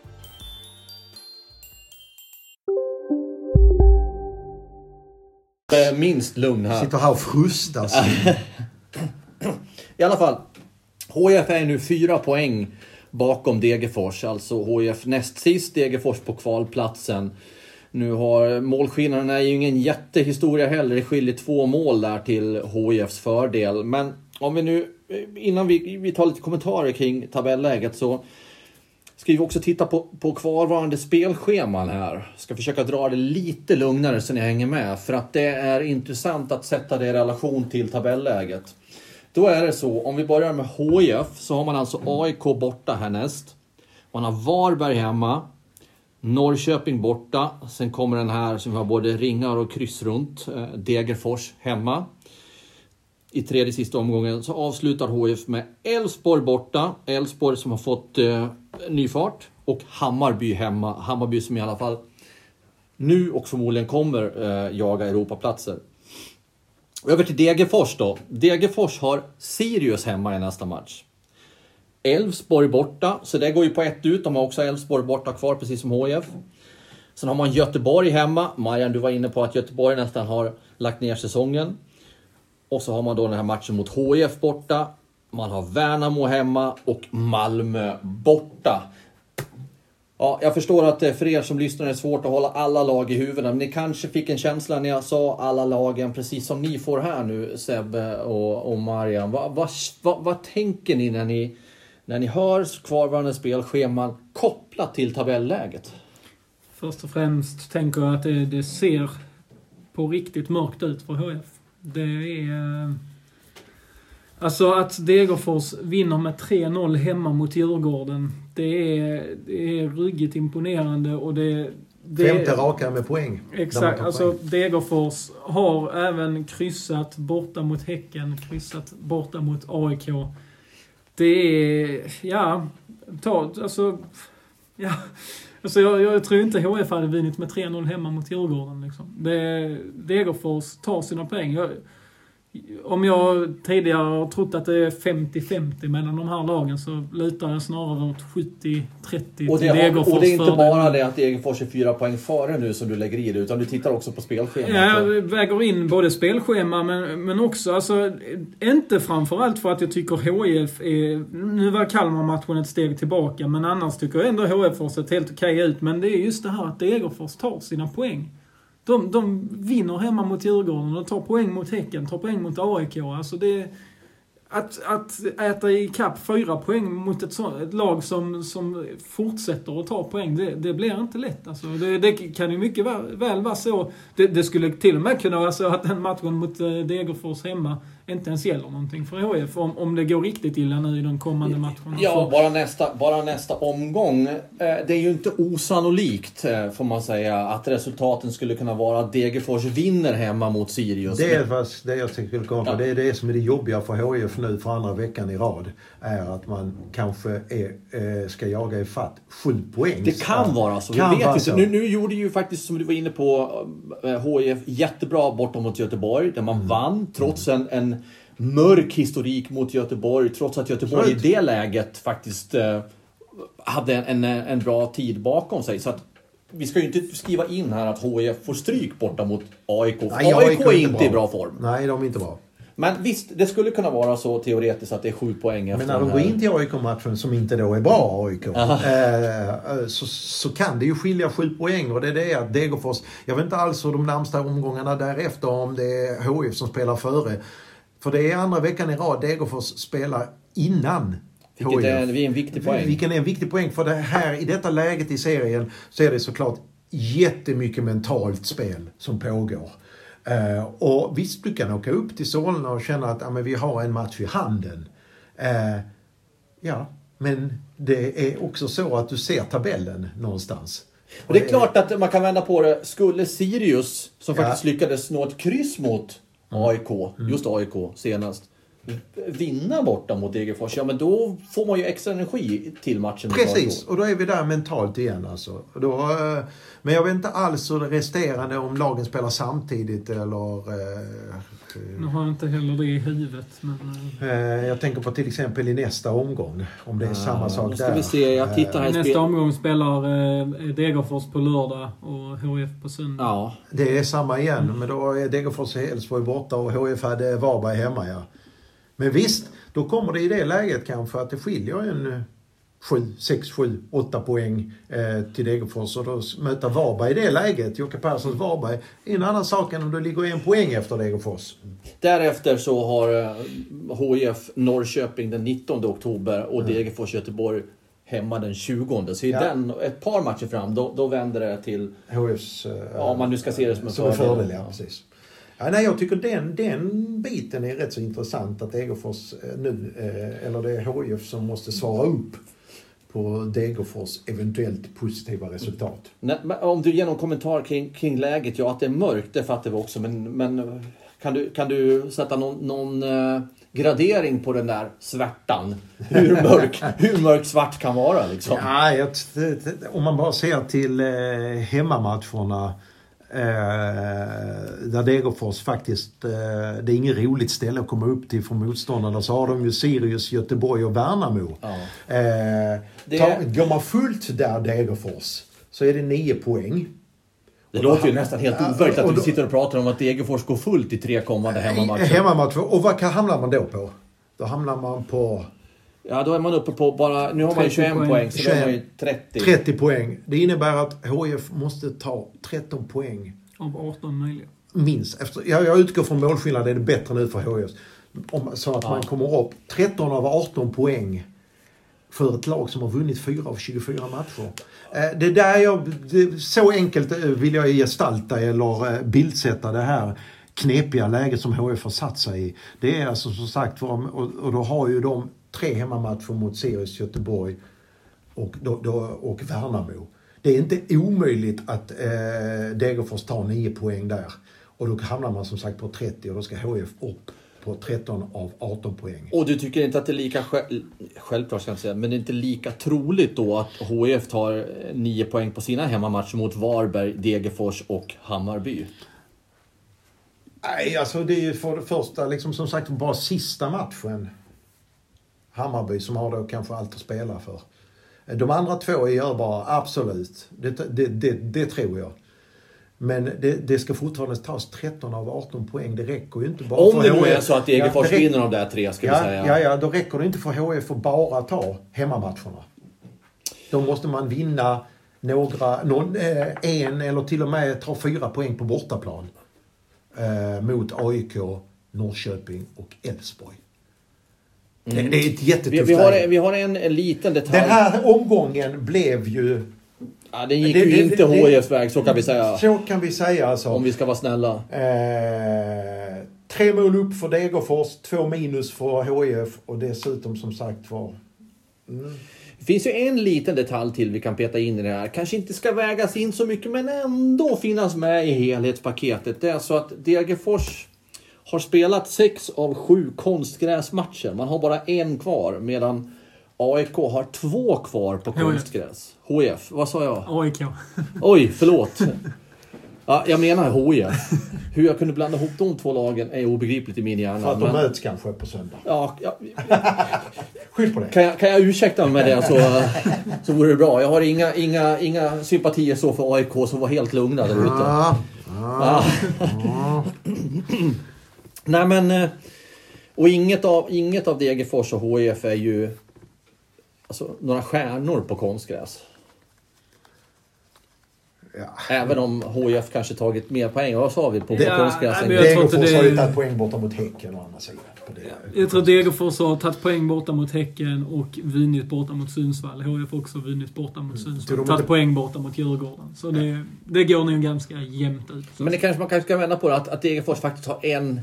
Minst lugn här. Sitter här och frustas. I alla fall. HIF är nu fyra poäng bakom Degerfors. Alltså HIF näst sist, Degerfors på kvalplatsen. Nu har målskillnaden är ju ingen jättehistoria heller. Det skiljer två mål där till HIFs fördel. Men om vi nu, innan vi, vi tar lite kommentarer kring tabelläget så Ska vi också titta på, på kvarvarande spelscheman här. Ska försöka dra det lite lugnare så ni hänger med. För att det är intressant att sätta det i relation till tabelläget. Då är det så, om vi börjar med HIF så har man alltså AIK borta härnäst. Man har Varberg hemma. Norrköping borta. Sen kommer den här som vi har både ringar och kryss runt. Eh, Degerfors hemma. I tredje sista omgången så avslutar HIF med Elfsborg borta. Elfsborg som har fått eh, ny fart. Och Hammarby hemma. Hammarby som i alla fall nu och förmodligen kommer eh, jaga Europaplatser. Över till Degerfors då. Degerfors har Sirius hemma i nästa match. Elfsborg borta, så det går ju på ett ut. De har också Elfsborg borta kvar, precis som HIF. Sen har man Göteborg hemma. Marian, du var inne på att Göteborg nästan har lagt ner säsongen. Och så har man då den här matchen mot HIF borta. Man har Värnamo hemma och Malmö borta. Ja, jag förstår att det för er som lyssnar är svårt att hålla alla lag i huvudet. Men ni kanske fick en känsla när jag sa alla lagen, precis som ni får här nu Sebbe och, och Marian. Vad, va, va, va, tänker ni när ni när ni hör kvarvarande spelscheman kopplat till tabelläget? Först och främst tänker jag att det, det ser på riktigt mörkt ut för HF. Det är... Eh, alltså att Degerfors vinner med 3-0 hemma mot Djurgården. Det är, det är ruggigt imponerande och det... det Femte raka med poäng. Exakt. Alltså Degerfors har även kryssat borta mot Häcken, kryssat borta mot AIK. Det är, ja, ta, alltså, ja. Alltså jag, jag tror inte HF hade vunnit med 3-0 hemma mot Djurgården. Liksom. Degerfors tar sina poäng. Jag, om jag tidigare har trott att det är 50-50 mellan de här lagen så lutar jag snarare åt 70-30 till Degerfors Och det är inte bara det att Degerfors är fyra poäng före nu som du lägger i det, utan du tittar också på spelschemat. Ja, jag väger in både spelschema men, men också, alltså, inte framförallt för att jag tycker HIF är... Nu var Kalmar-matchen ett steg tillbaka, men annars tycker jag ändå HIF har sett helt okej ut. Men det är just det här att Degerfors tar sina poäng. De, de vinner hemma mot Djurgården, de tar poäng mot Häcken, tar poäng mot AIK. Alltså det... Att, att äta i kapp fyra poäng mot ett, så, ett lag som, som fortsätter att ta poäng, det, det blir inte lätt. Alltså det, det kan ju mycket väl, väl vara så. Det, det, skulle till och med kunna vara så att den matchen mot eh, Degerfors hemma inte ens gäller någonting för HIF om, om det går riktigt illa nu i de kommande matcherna. Ja, bara nästa, bara nästa omgång. Eh, det är ju inte osannolikt, eh, får man säga, att resultaten skulle kunna vara att Degerfors vinner hemma mot Sirius. Det är fast det jag skulle komma på. Ja. Det är det som är det jobbiga för HIF nu för andra veckan i rad. Är att man kanske är, eh, ska jaga ifatt sju poäng. Det kan vara så. Kan vi vet inte. Nu, nu gjorde ju faktiskt, som du var inne på, HIF jättebra bortom mot Göteborg. Där man mm. vann, trots en, en mörk historik mot Göteborg trots att Göteborg i det läget faktiskt eh, hade en, en, en, bra tid bakom sig. Så att vi ska ju inte skriva in här att HIF får stryk borta mot AIK. Nej, AIK, är inte bra. i bra form. Nej, de är inte bra. Men visst, det skulle kunna vara så teoretiskt att det är sju poäng efter Men när de går in till AIK-matchen, som inte då är bra AIK, eh, så, så kan det ju skilja sju poäng. Och det är det att Degerfors, jag vet inte alls hur de närmsta omgångarna därefter, om det är HIF som spelar före. För det är andra veckan i rad Degerfors spelar innan vilket är, är en viktig poäng. Vilken är en viktig poäng. För det här, i detta läget i serien så är det såklart jättemycket mentalt spel som pågår. Uh, och visst, du kan åka upp till Solna och känna att ja, men vi har en match i handen. Uh, ja, men det är också så att du ser tabellen någonstans. Och det är klart att man kan vända på det. Skulle Sirius, som faktiskt ja. lyckades nå ett kryss mot AIK, mm. just AIK senast. Vinna borta mot Degerfors, ja men då får man ju extra energi till matchen. Precis, och då är vi där mentalt igen alltså. Då, eh, men jag vet inte alls hur det resterande, om lagen spelar samtidigt eller... Eh, nu har jag inte heller det i huvudet. Men... Eh, jag tänker på till exempel i nästa omgång. Om det är ah, samma sak ska där. Vi se, jag tittar här nästa omgång spelar Degerfors på lördag och HF på söndag. Ja. Det är samma igen, mm. men då är Degerfors och Elfsborg borta och HF hade Varberg hemma ja. Men visst, då kommer det i det läget kanske att det skiljer en 7, 6, 7, 8 poäng eh, till Degerfors och då möta Varberg i det läget, Jocke Perssons Varberg, är en annan sak än om du ligger en poäng efter Degerfors. Därefter så har HIF eh, Norrköping den 19 oktober och mm. Degerfors Göteborg hemma den 20. Så i ja. den, ett par matcher fram, då, då vänder det till... HFs... Ja, om man nu ska se det som en som fördel. fördel ja, precis. Ja, nej, jag tycker den, den biten är rätt så intressant att Degerfors eh, nu, eh, eller det är HIF som måste svara upp på Degerfors eventuellt positiva resultat. Nej, om du ger någon kommentar kring, kring läget, ja att det är mörkt det fattar vi också men, men kan, du, kan du sätta någon, någon uh, gradering på den där svärtan? Hur mörk, hur mörk svart kan vara liksom? Ja, jag, om man bara ser till eh, hemmamatcherna Eh, där Degerfors faktiskt, eh, det är inget roligt ställe att komma upp till för motståndarna. Så har de ju Sirius, Göteborg och Värnamo. Ja. Eh, det... går man fullt där Degerfors så är det nio poäng. Det och låter ju nästan helt overkligt att vi sitter och pratar om att Degerfors går fullt i tre kommande hemmamatcher. Hemmamatcher. Och vad hamnar man då på? Då hamnar man på Ja, då är man uppe på bara... Nu har man ju 21 poäng, poäng så 21, då har man ju 30. 30 poäng. Det innebär att HIF måste ta 13 poäng. Av 18 möjliga. Minst. Efter, ja, jag utgår från målskillnad är det bättre nu för HIF. Om, så att ja. man kommer upp 13 av 18 poäng för ett lag som har vunnit 4 av 24 matcher. Eh, det där jag, det, så enkelt eh, vill jag gestalta eller eh, bildsätta det här knepiga läget som HF har satt sig i. Det är alltså som sagt och, och då har ju de tre hemmamatcher mot Sirius Göteborg och, då, då, och Värnamo. Det är inte omöjligt att eh, Degerfors tar 9 poäng där. Och då hamnar man som sagt på 30 och då ska HF upp på 13 av 18 poäng. Och du tycker inte att det är lika själv, självklart, ska jag säga, men det är inte lika troligt då att HF tar 9 poäng på sina hemmamatcher mot Varberg, Degerfors och Hammarby? Nej, alltså det är ju för det första liksom som sagt bara sista matchen Hammarby som har då kanske allt att spela för. De andra två är görbara, absolut. Det, det, det, det tror jag. Men det, det, ska fortfarande tas 13 av 18 poäng. Det räcker ju inte bara Om för det nu är så att Degerfors ja, vinner de där tre, ska ja, vi säga. Ja, ja, då räcker det inte för HF att bara ta hemmamatcherna. Då måste man vinna några, någon, eh, en eller till och med ta fyra poäng på bortaplan. Eh, mot AIK, Norrköping och Elfsborg. Mm. Det, är ett jättetufft vi, vi, har, vi har en, en liten detalj. Den här omgången blev ju... Ja, det gick det, ju inte HIFs väg, så kan vi säga. Så kan vi säga alltså. Om vi ska vara snälla. Eh, tre mål upp för Degerfors, två minus för HIF och dessutom som sagt var... Mm. Det finns ju en liten detalj till vi kan peta in i det här. Kanske inte ska vägas in så mycket men ändå finnas med i helhetspaketet. Det är alltså att Degerfors har spelat sex av sju konstgräsmatcher. Man har bara en kvar medan AIK har två kvar på konstgräs. HIF, vad sa jag? AIK. Oj, förlåt. Ja, jag menar HIF. Hur jag kunde blanda ihop de två lagen är obegripligt i min hjärna. För att de men... möts kanske på söndag. Ja, ja. Skyll på det. Kan jag, kan jag ursäkta mig med det så, så vore det bra. Jag har inga, inga, inga sympatier så för AIK som var helt lugna där ute. Ah, ah. Nej men... Eh, och inget av, inget av Degerfors och HIF är ju alltså, några stjärnor på konstgräs. Ja. Även om HIF kanske tagit mer poäng. Vad sa vi på, det, konstgräs? Degerfors det... har ju tagit poäng borta mot Häcken å andra sidan. På det. Jag tror Degerfors har tagit poäng borta mot Häcken och vunnit borta mot Sundsvall. HIF också vunnit borta mot mm. Sundsvall. Mm. Tagit inte... poäng borta mot Djurgården. Så det, det går nog ganska jämnt ut. Men det kanske man kanske ska vända på det, att, att Degerfors faktiskt har en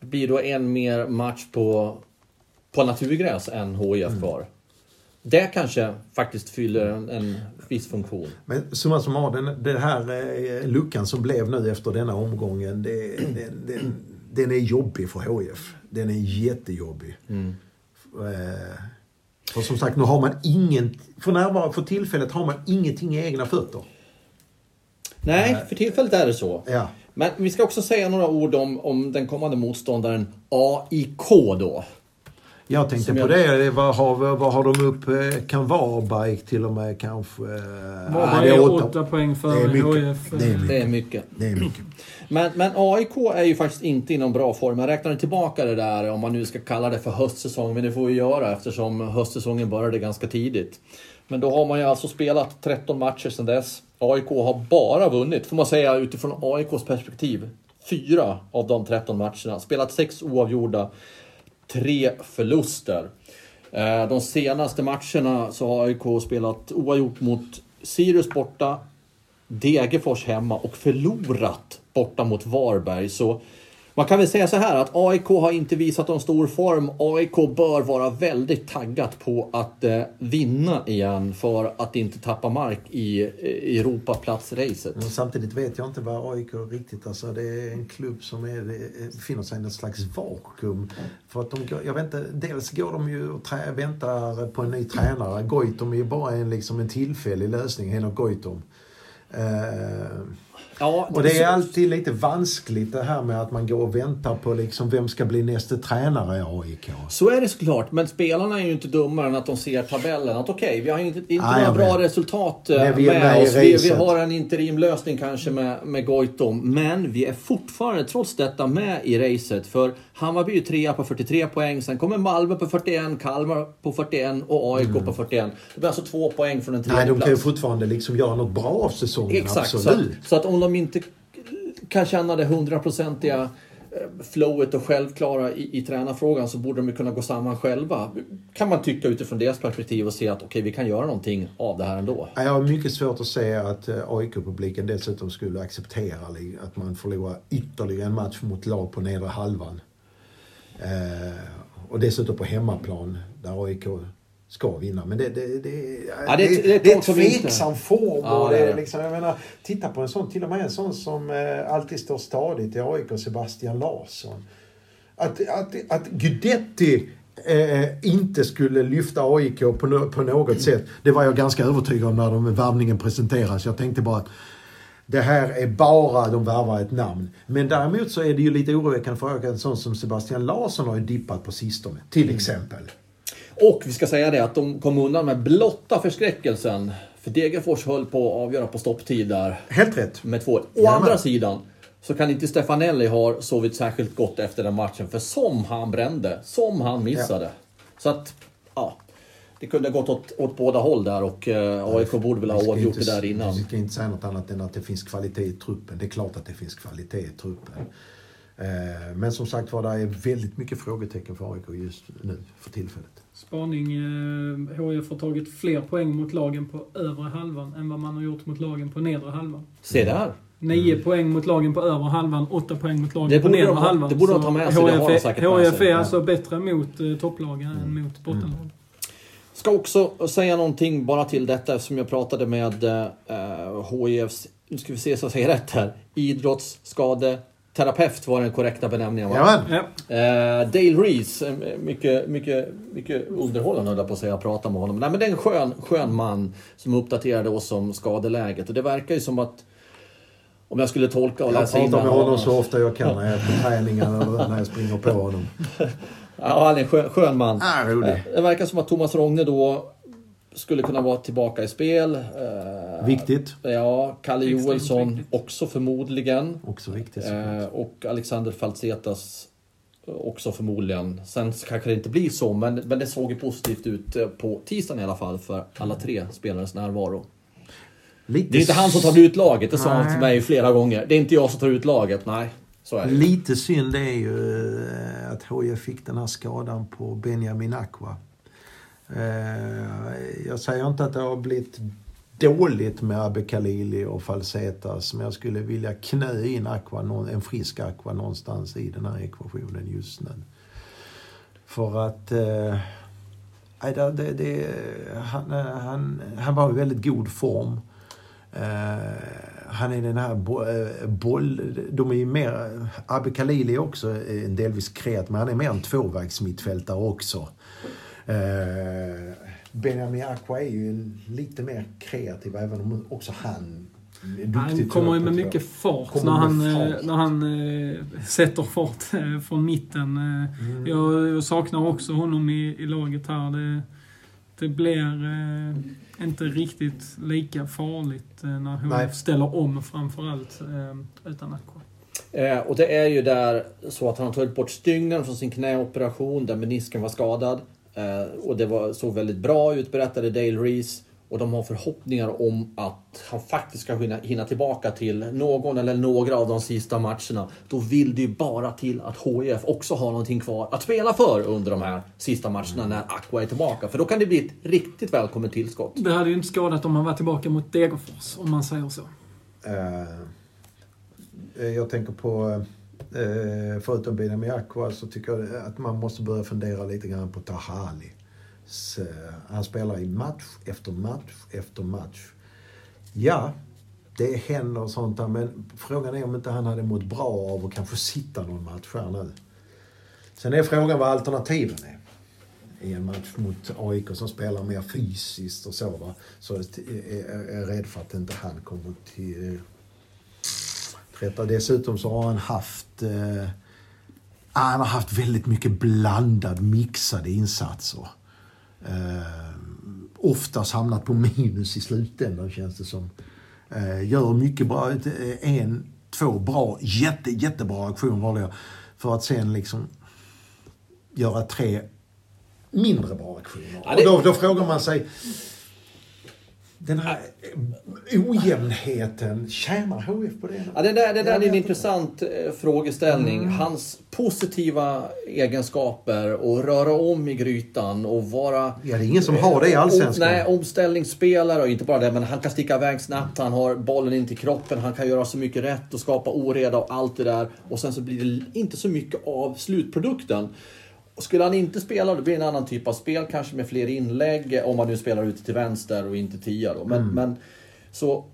det blir då en mer match på, på naturgräs än HIF mm. kvar. Det kanske faktiskt fyller en, en viss funktion. Men summa summarum, den, den här eh, luckan som blev nu efter denna omgången, det, den, den, den, är jobbig för HIF. Den är jättejobbig. Mm. Eh, för som sagt, nu har man ingen, för närvarande, för tillfället har man ingenting i egna fötter. Nej, eh, för tillfället är det så. Ja. Men vi ska också säga några ord om, om den kommande motståndaren AIK då. Jag tänkte på jag... det. Vad har, vad har de upp? Eh, kan Varberg till och med kanske? Eh, Varberg är åtta, åtta poäng för HIF. Det är mycket. Det är mycket. Det är mycket. Men, men AIK är ju faktiskt inte i någon bra form. Jag räknar tillbaka det där, om man nu ska kalla det för höstsäsong, men det får vi göra eftersom höstsäsongen började ganska tidigt. Men då har man ju alltså spelat 13 matcher sedan dess. AIK har bara vunnit, får man säga utifrån AIKs perspektiv, fyra av de 13 matcherna. Spelat sex oavgjorda, tre förluster. Eh, de senaste matcherna så har AIK spelat oavgjort mot Sirius borta, Degerfors hemma och förlorat borta mot Varberg. Så man kan väl säga så här att AIK har inte visat någon stor form. AIK bör vara väldigt taggat på att eh, vinna igen för att inte tappa mark i eh, Europaplatsracet. Samtidigt vet jag inte vad AIK riktigt... Alltså det är en klubb som är, befinner sig i något slags vakuum. För att de, jag vet inte, dels går de ju och trä, väntar på en ny tränare. Goitom är ju bara en, liksom en tillfällig lösning, Henok Goitom. Eh, Ja, och det är alltid lite vanskligt det här med att man går och väntar på liksom vem ska bli nästa tränare i AIK. Så är det såklart, men spelarna är ju inte dummare än att de ser tabellen. Att okej, okay, vi har inte, inte ah, några bra resultat eh, med, med oss. Vi, vi, har en interimlösning kanske med, med Goitom. Men vi är fortfarande, trots detta, med i racet. För Hammarby är trea på 43 poäng. Sen kommer Malmö på 41, Kalmar på 41 och AIK mm. på 41. Det blir alltså två poäng från en tredje Nej, de kan ju fortfarande liksom göra något bra av säsongen. Exakt, absolut. Så, så att om de inte kan känna det hundraprocentiga eh, flowet och självklara i, i tränarfrågan så borde de kunna gå samman själva. Kan man tycka utifrån deras perspektiv och se att okej, okay, vi kan göra någonting av det här ändå. Jag har mycket svårt att se att eh, AIK-publiken dessutom skulle acceptera att man förlorar ytterligare en match mot lag på nedre halvan. Eh, och dessutom på hemmaplan där AIK ska vinna. Men det, det, det, ja, det, det, det är tveksam form. Ja, det är liksom, jag menar, titta på en sån, till och med en sån som eh, alltid står stadigt i AIK, Sebastian Larsson. Att, att, att Gudetti eh, inte skulle lyfta AIK på, no, på något sätt, det var jag ganska övertygad om när de värvningen presenterades. Jag tänkte bara att det här är bara de värvar ett namn. Men däremot så är det ju lite oroväckande för en sån som Sebastian Larsson har ju dippat på sistone, till mm. exempel. Och vi ska säga det att de kom undan med blotta förskräckelsen. För Degerfors höll på att avgöra på stopptid där. Helt rätt. Med två. Å Jajamän. andra sidan så kan inte Stefanelli ha sovit särskilt gott efter den matchen. För som han brände, som han missade. Ja. Så att, ja. Det kunde ha gått åt, åt båda håll där och eh, AIK borde väl ha avgjort det där innan. Vi ska inte säga något annat än att det finns kvalitet i truppen. Det är klart att det finns kvalitet i truppen. Eh, men som sagt var, det är väldigt mycket frågetecken för AIK just nu för tillfället. Spaning. HIF eh, har tagit fler poäng mot lagen på övre halvan än vad man har gjort mot lagen på nedre halvan. Se där! 9 mm. poäng mot lagen på övre halvan, 8 poäng mot lagen på nedre halvan. Det borde de ta med sig. HIF, det säkert HIF är alltså bättre mot eh, topplagen mm. än mot bottenlagen. Mm. Ska också säga någonting bara till detta eftersom jag pratade med eh, HIFs, nu ska vi se så jag säger rätt här, idrottsskade Terapeut var den korrekta benämningen va? Ja. Eh, Dale Reese, eh, mycket, mycket, mycket underhållande höll jag på att säga, att prata med honom. Nej, men det är en skön, skön man som uppdaterade oss om skadeläget. Och det verkar ju som att om jag skulle tolka och läsa Jag pratar med honom så ofta jag kan när jag är på träningen eller när jag springer på honom. ja, han är en skön, skön man. Ah, rolig. Eh, det verkar som att Thomas Rogne då skulle kunna vara tillbaka i spel. Eh, viktigt. Ja, Kalle Joelsson också förmodligen. Också viktigt eh, Och Alexander Faltsetas också förmodligen. Sen kanske det inte blir så, men, men det såg ju positivt ut på tisdagen i alla fall för alla tre spelares närvaro. Lite det är inte han som tar ut laget, det sa han till mig flera gånger. Det är inte jag som tar ut laget, nej. Så är det. Lite synd är ju eh, att HIF fick den här skadan på Benjamin Aqua. Eh, jag säger inte att det har blivit dåligt med Abbe Khalili och Falsetas, men jag skulle vilja knö in Aqua, en frisk Aqua någonstans i den här ekvationen just nu. För att... Eh, det, det, det, han, eh, han, han var i väldigt god form. Eh, han är den här boll... De är ju mer... Abbe Khalili är också delvis kreativ, men han är mer en tvåvägsmittfältare också. Eh, Benjamin Aqua är ju lite mer kreativ, även om också han han kommer ju med mycket fart när han, eh, fart. när han äh, sätter fart äh, från mitten. Mm. jag, jag, saknar också honom i, i laget här. Det, det blir inte riktigt lika farligt när hon ställer om framförallt utan Aqua. och det är ju där så att han tagit bort stygnen från sin knäoperation där menisken var skadad. Eh, och det var, såg väldigt bra ut, berättade Dale Reese. Och de har förhoppningar om att han faktiskt ska hinna, hinna tillbaka till någon eller några av de sista matcherna. Då vill det ju bara till att HIF också har någonting kvar att spela för under de här sista matcherna när Aqua är tillbaka. För då kan det bli ett riktigt välkommet tillskott. Det hade ju inte skadat om han var tillbaka mot Degerfors, om man säger så. Uh, jag tänker på, uh, förutom Benjamin Aqua, så tycker jag att man måste börja fundera lite grann på Tahali. Eh, han spelar i match efter match efter match. Ja, det händer sånt där, men frågan är om inte han hade mått bra av att kanske sitta någon match här nu. Sen är frågan vad alternativen är. I en match mot AIK som spelar mer fysiskt och så va. Så är jag rädd för att inte han kommer till eh, rätta. Dessutom så har han haft eh, han har haft väldigt mycket blandad, mixade insatser eh, oftast hamnat på minus i slutändan känns det som. Eh, gör mycket bra, eh, en, två bra, jätte, jättebra aktioner vanliga. För att sen liksom göra tre mindre bra aktioner. Ja, det... Och då, då frågar man sig, den här ojämnheten, tjänar HF på det? Ja, det där, det där är en intressant eh, frågeställning. Mm. Hans positiva egenskaper och röra om i grytan och vara... Ja, det är ingen som har det i Allsvenskan. Nej, omställningsspelare och inte bara det, men han kan sticka iväg snabbt, han har bollen in till kroppen, han kan göra så mycket rätt och skapa oreda och allt det där. Och sen så blir det inte så mycket av slutprodukten. Och skulle han inte spela, då blir det en annan typ av spel, kanske med fler inlägg, om man nu spelar ute till vänster och inte tia då. Men, mm. men så,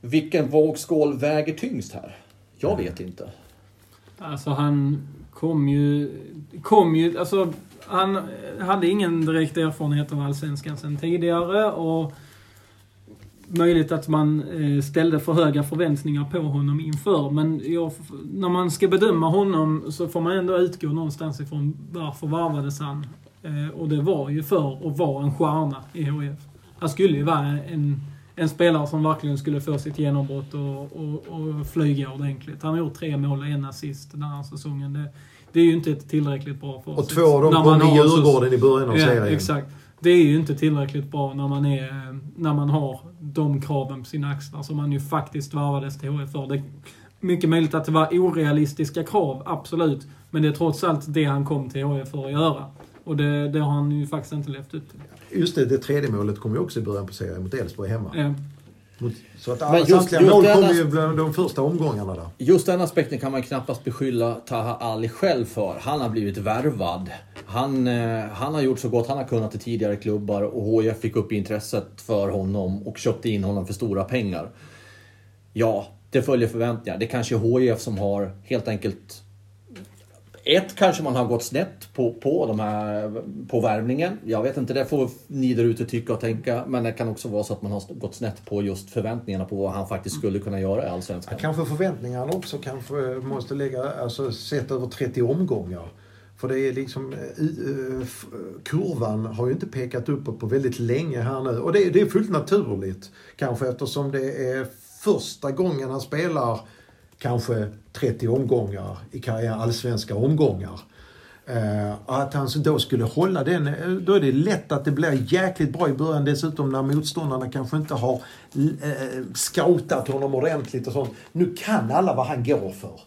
vilken vågskål väger tyngst här? Jag vet inte. Alltså han kom ju, kom ju, alltså han hade ingen direkt erfarenhet av Allsvenskan sen tidigare och möjligt att man eh, ställde för höga förväntningar på honom inför. Men jag, när man ska bedöma honom så får man ändå utgå någonstans ifrån varför varvades han? Eh, och det var ju för att vara en stjärna i HIF. Han skulle ju vara en, en spelare som verkligen skulle få sitt genombrott och, och, och flyga ordentligt. Han har gjort tre mål och en assist den här säsongen. Det, det är ju inte tillräckligt bra för oss. Och två av dem kom i Djurgården i början av ja, serien. Exakt det är ju inte tillräckligt bra när man, är, när man har de kraven på sina axlar som man ju faktiskt varvades till HF för. Det är mycket möjligt att det var orealistiska krav, absolut. Men det är trots allt det han kom till HF för att göra. Och det, det har han ju faktiskt inte levt upp till. Just det, det tredje målet kom ju också i början på serien mot Elfsborg hemma. Ja. Så att alla just, samtliga just mål kom ju bland de första omgångarna där. Just den aspekten kan man knappast beskylla Taha Ali själv för. Han har blivit värvad. Han, eh, han har gjort så gott han har kunnat i tidigare klubbar och HIF fick upp intresset för honom och köpte in honom för stora pengar. Ja, det följer förväntningar. Det kanske är HIF som har helt enkelt ett, kanske man har gått snett på, på, de här, på värvningen. Jag vet inte, det får ni där ute tycka och tänka. Men det kan också vara så att man har gått snett på just förväntningarna på vad han faktiskt skulle kunna göra i Allsvenskan. Kanske förväntningarna också kanske måste lägga, alltså sett över 30 omgångar. För det är liksom, eh, eh, eh, kurvan har ju inte pekat uppåt på väldigt länge här nu. Och det, det är fullt naturligt. Kanske eftersom det är första gången han spelar kanske 30 omgångar i karriären, allsvenska omgångar. Att han då skulle hålla den, då är det lätt att det blir jäkligt bra i början dessutom när motståndarna kanske inte har scoutat honom ordentligt och sånt. Nu kan alla vad han går för.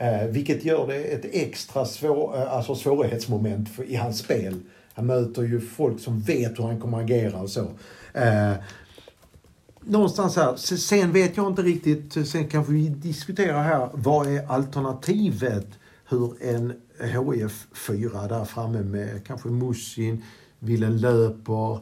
Uh, vilket gör det ett extra svår, uh, alltså svårighetsmoment för, i hans spel. Han möter ju folk som vet hur han kommer agera och så. Uh, någonstans här, sen vet jag inte riktigt, sen kanske vi diskuterar här, vad är alternativet hur en HIF 4 där framme med kanske Musin, Willen Löper,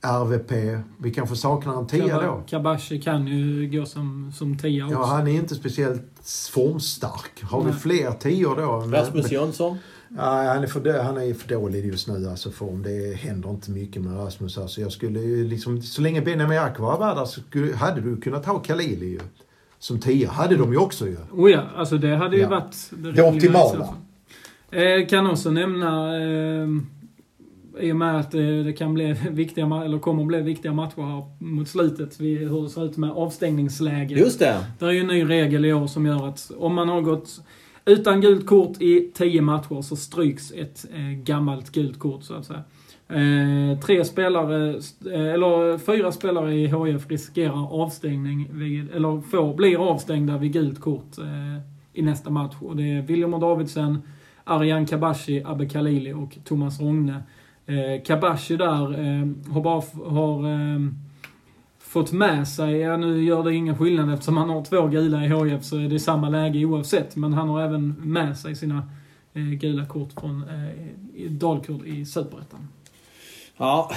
RVP. Vi kanske saknar en tia då. Kabashi kan ju gå som, som tia också. Ja, han är inte speciellt formstark. Har Nej. vi fler tior då? Rasmus Jönsson? Ja, han, är för, han är för dålig just nu alltså form. Det händer inte mycket med Rasmus. Alltså jag skulle liksom, så länge Benjamin Akvar var där så skulle, hade du kunnat ha Khalili ju. Som tia hade de ju också ju. Oh ja, alltså det hade ju ja. varit det, det optimala. Eh, kan också nämna eh, i och med att det, det kan bli viktiga, eller kommer att bli viktiga matcher här mot slutet. Vi, hur det ser ut med avstängningsläge. Just det. Det är ju en ny regel i år som gör att om man har gått utan gult kort i 10 matcher så stryks ett eh, gammalt gult kort så att säga. Eh, tre spelare, eh, eller fyra spelare i HF riskerar avstängning, vid, eller får, blir avstängda vid gult kort eh, i nästa match. Och det är William Davidsen, Arian Kabashi, Abbe Khalili och Thomas Rogne. Eh, Kabashi där eh, har bara har, eh, fått med sig, ja nu gör det ingen skillnad eftersom han har två gula i HF så är det samma läge oavsett. Men han har även med sig sina eh, gula kort från eh, Dalkurd i Superettan. Ja,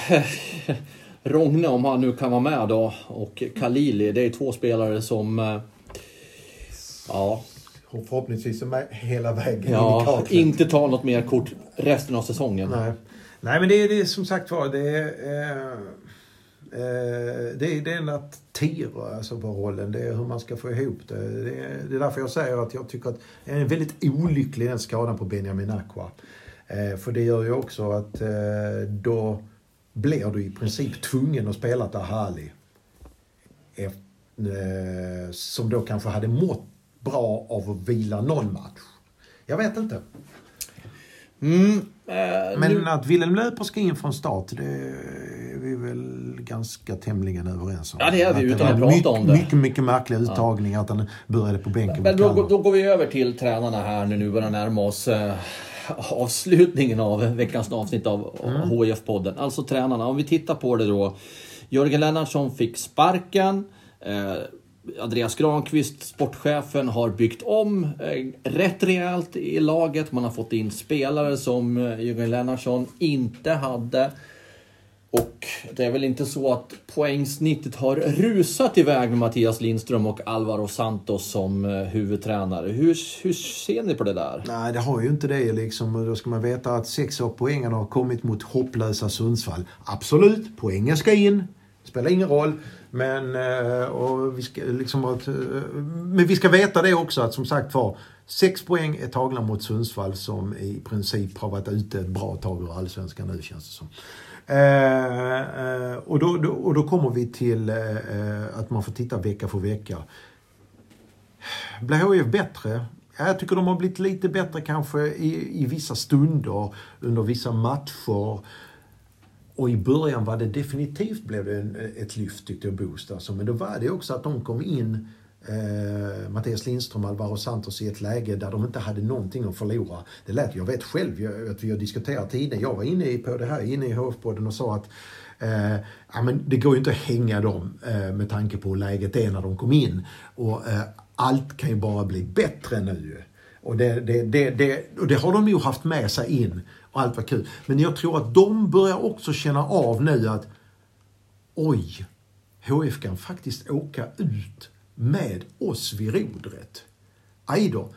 Rogne om han nu kan vara med då och Kalili, det är två spelare som... Eh, ja. Förhoppningsvis är med hela vägen Ja, inte ta något mer kort resten av säsongen. Nej, Nej men det är det som sagt var, det är... Eh, eh, det är den att tira alltså på rollen. Det är hur man ska få ihop det. Det är, det är därför jag säger att jag tycker att det är väldigt olycklig den skadan på Benjamin Aqua. Eh, för det gör ju också att eh, då blir du i princip tvungen att spela Tahali. Eh, som då kanske hade mått bra av att vila någon match. Jag vet inte. Mm, eh, Men nu... att Wilhelm Löper ska in från start, det är vi väl ganska tämligen överens om. Ja, det är vi utan att prata mycket, om det. Mycket, mycket märklig uttagning ja. att han började på bänken. Men då, då, går vi över till tränarna här nu, nu börjar närma oss. Eh, avslutningen av veckans avsnitt av mm. HIF-podden. Alltså tränarna. Om vi tittar på det då. Jörgen Lennartsson fick sparken. Eh, Andreas Granqvist, sportchefen, har byggt om eh, rätt rejält i laget. Man har fått in spelare som eh, Jürgen Jörgen Lennartsson inte hade. Och det är väl inte så att poängsnittet har rusat iväg med Mattias Lindström och Alvaro Santos som eh, huvudtränare. Hur, hur ser ni på det där? Nej, det har ju inte det liksom. Då ska man veta att sex av poängen har kommit mot hopplösa Sundsvall. Absolut, poängen ska in. Spelar ingen roll. Men, eh, och vi ska, liksom, att, eh, men vi ska veta det också att som sagt var, sex poäng är tagna mot Sundsvall som i princip har varit ute ett bra tag ur Allsvenskan nu känns det som. Eh, eh och, då, då, och då kommer vi till eh, att man får titta vecka för vecka. Blir HIF bättre? Jag tycker de har blivit lite bättre kanske i, i vissa stunder, under vissa matcher. Och i början var det definitivt blev det en, ett lyft tyckte jag, Boost. Alltså. Men då var det också att de kom in eh, Mattias Lindström Alvaro Santos i ett läge där de inte hade någonting att förlora. Det lät, jag vet själv jag, att vi har diskuterat tidigare, jag var inne på det här inne i HF-podden och sa att eh, ja, men det går ju inte att hänga dem eh, med tanke på hur läget är när de kom in. Och eh, allt kan ju bara bli bättre nu. Och det, det, det, det, och det har de ju haft med sig in och allt var kul. Men jag tror att de börjar också känna av nu att oj, HF kan faktiskt åka ut med oss vid rodret. Aj då.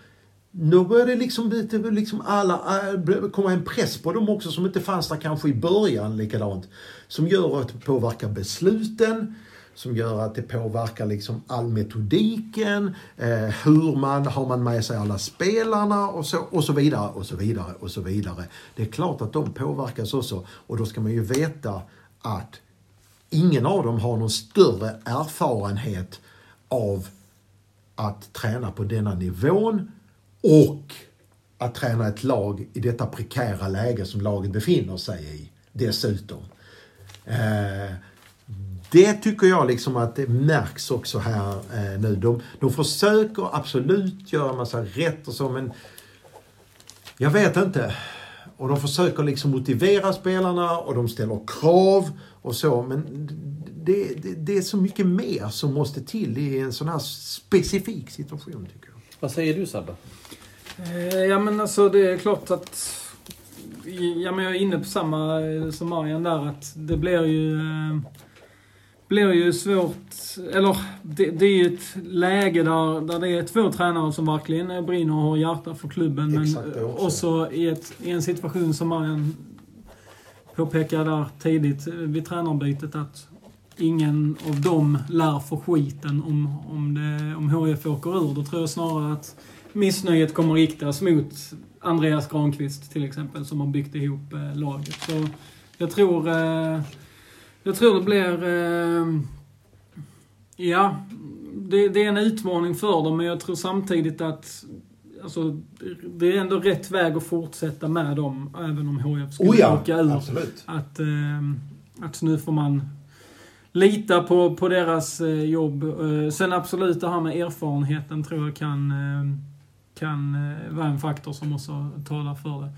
Nu börjar det liksom, liksom alla, äh, komma en press på dem också som inte fanns där kanske i början likadant. Som gör att det påverkar besluten, som gör att det påverkar liksom all metodiken, eh, hur man, har man med sig alla spelarna och så, och så vidare och så vidare och så vidare. Det är klart att de påverkas också och då ska man ju veta att ingen av dem har någon större erfarenhet av att träna på denna nivån och att träna ett lag i detta prekära läge som laget befinner sig i dessutom. Eh, det tycker jag liksom att det märks också här eh, nu. De, de försöker absolut göra massa rätt och så men jag vet inte. Och de försöker liksom motivera spelarna och de ställer krav och så men det, det, det, är så mycket mer som måste till i en sån här specifik situation tycker jag. Vad säger du Sabbe? Eh, ja men alltså det är klart att Ja men jag är inne på samma eh, som Marian där att det blir ju eh, blir ju svårt, eller det, det, är ju ett läge där, där det är två tränare som verkligen brinner och har hjärta för klubben. Men också. också i, ett, i en situation som Marian påpekade där tidigt vid tränarbytet att ingen av dem lär få skiten om, om, det, om HF åker ur. Då tror jag snarare att missnöjet kommer riktas mot Andreas Granqvist till exempel, som har byggt ihop eh, laget. Så jag tror, eh, jag tror det blir... Eh, ja, det, det, är en utmaning för dem, men jag tror samtidigt att alltså, det är ändå rätt väg att fortsätta med dem, även om HF skulle oh ja, åka ur. Absolut. Att, eh, att nu får man lita på, på deras eh, jobb. Eh, sen absolut det här med erfarenheten tror jag kan, eh, kan eh, vara en faktor som också talar för det.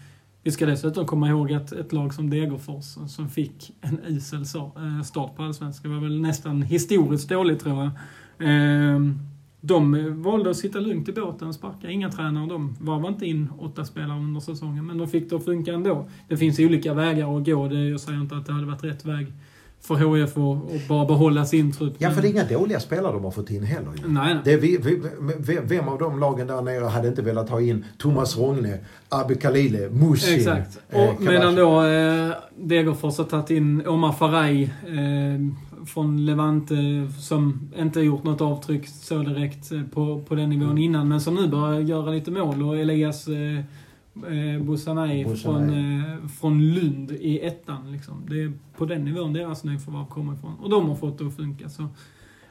Vi ska dessutom komma ihåg att ett lag som Degerfors som fick en usel eh, start på Allsvenskan var väl nästan historiskt dåligt tror jag. Ehm, de valde att sitta lugnt i båten, och sparka inga tränare. De varvade inte in åtta spelare under säsongen, men de fick det att funka ändå. Det finns olika vägar att gå. Det, jag säger inte att det hade varit rätt väg för HF att bara behålla sin trupp. Ja, för det är inga dåliga spelare de har fått in heller. Nej, nej. Det vi, vi, vem av de lagen där nere hade inte velat ha in Thomas Rogne, Abbe Khalile, Mushi? Exakt. Eh, och medan då eh, Degerfors har tagit in Omar Faraj eh, från Levante som inte gjort något avtryck så direkt eh, på, på den nivån mm. innan, men som nu börjar göra lite mål. Och Elias eh, eh, från, eh, från Lund i ettan. Liksom. Det är på den nivån deras nyförvärv kommer ifrån. Och de har fått det att funka. Så,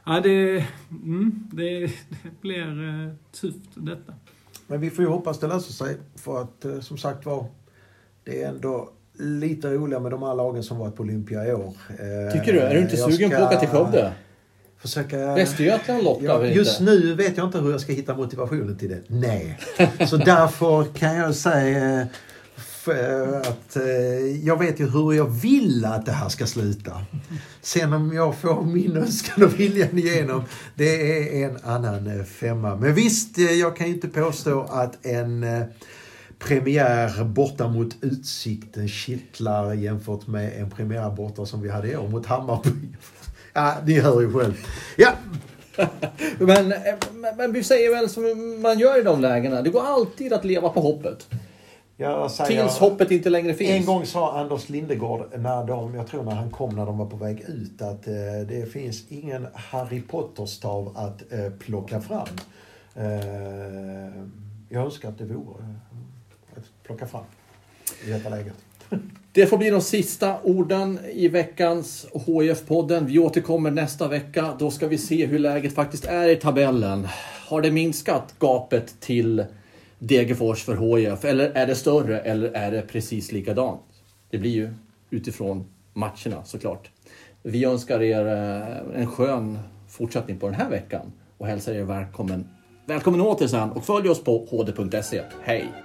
ja, det, mm, det, det blir eh, tufft detta. Men vi får ju hoppas det löser sig. För att eh, som sagt var, det är ändå lite roligare med de här lagen som varit på Olympia i år. Eh, Tycker du? Är du inte sugen ska... på att åka till Skövde? Försöka... Västergötland lockar ja, Just nu vet jag inte hur jag ska hitta motivationen till det. Nej. Så därför kan jag säga eh, att eh, jag vet ju hur jag vill att det här ska sluta. Sen om jag får min önskan och viljan igenom, det är en annan eh, femma. Men visst, jag kan ju inte påstå att en premiär borta mot Utsikten kittlar jämfört med en premiär borta som vi hade i år mot Hammarby. Ja, ni hör ju själv. Ja. men, men vi säger väl som man gör i de lägena. Det går alltid att leva på hoppet. Säger, Tills hoppet inte längre finns. En gång sa Anders Lindegård, när de, jag tror när han kom när de var på väg ut, att eh, det finns ingen Harry Potter-stav att eh, plocka fram. Eh, jag önskar att det vore eh, att plocka fram i detta läget. Det får bli de sista orden i veckans HIF-podden. Vi återkommer nästa vecka. Då ska vi se hur läget faktiskt är i tabellen. Har det minskat gapet till Degerfors för HIF? Eller är det större? Eller är det precis likadant? Det blir ju utifrån matcherna såklart. Vi önskar er eh, en skön fortsättning på den här veckan och hälsar er välkommen, välkommen åter sen och följ oss på hd.se. Hej!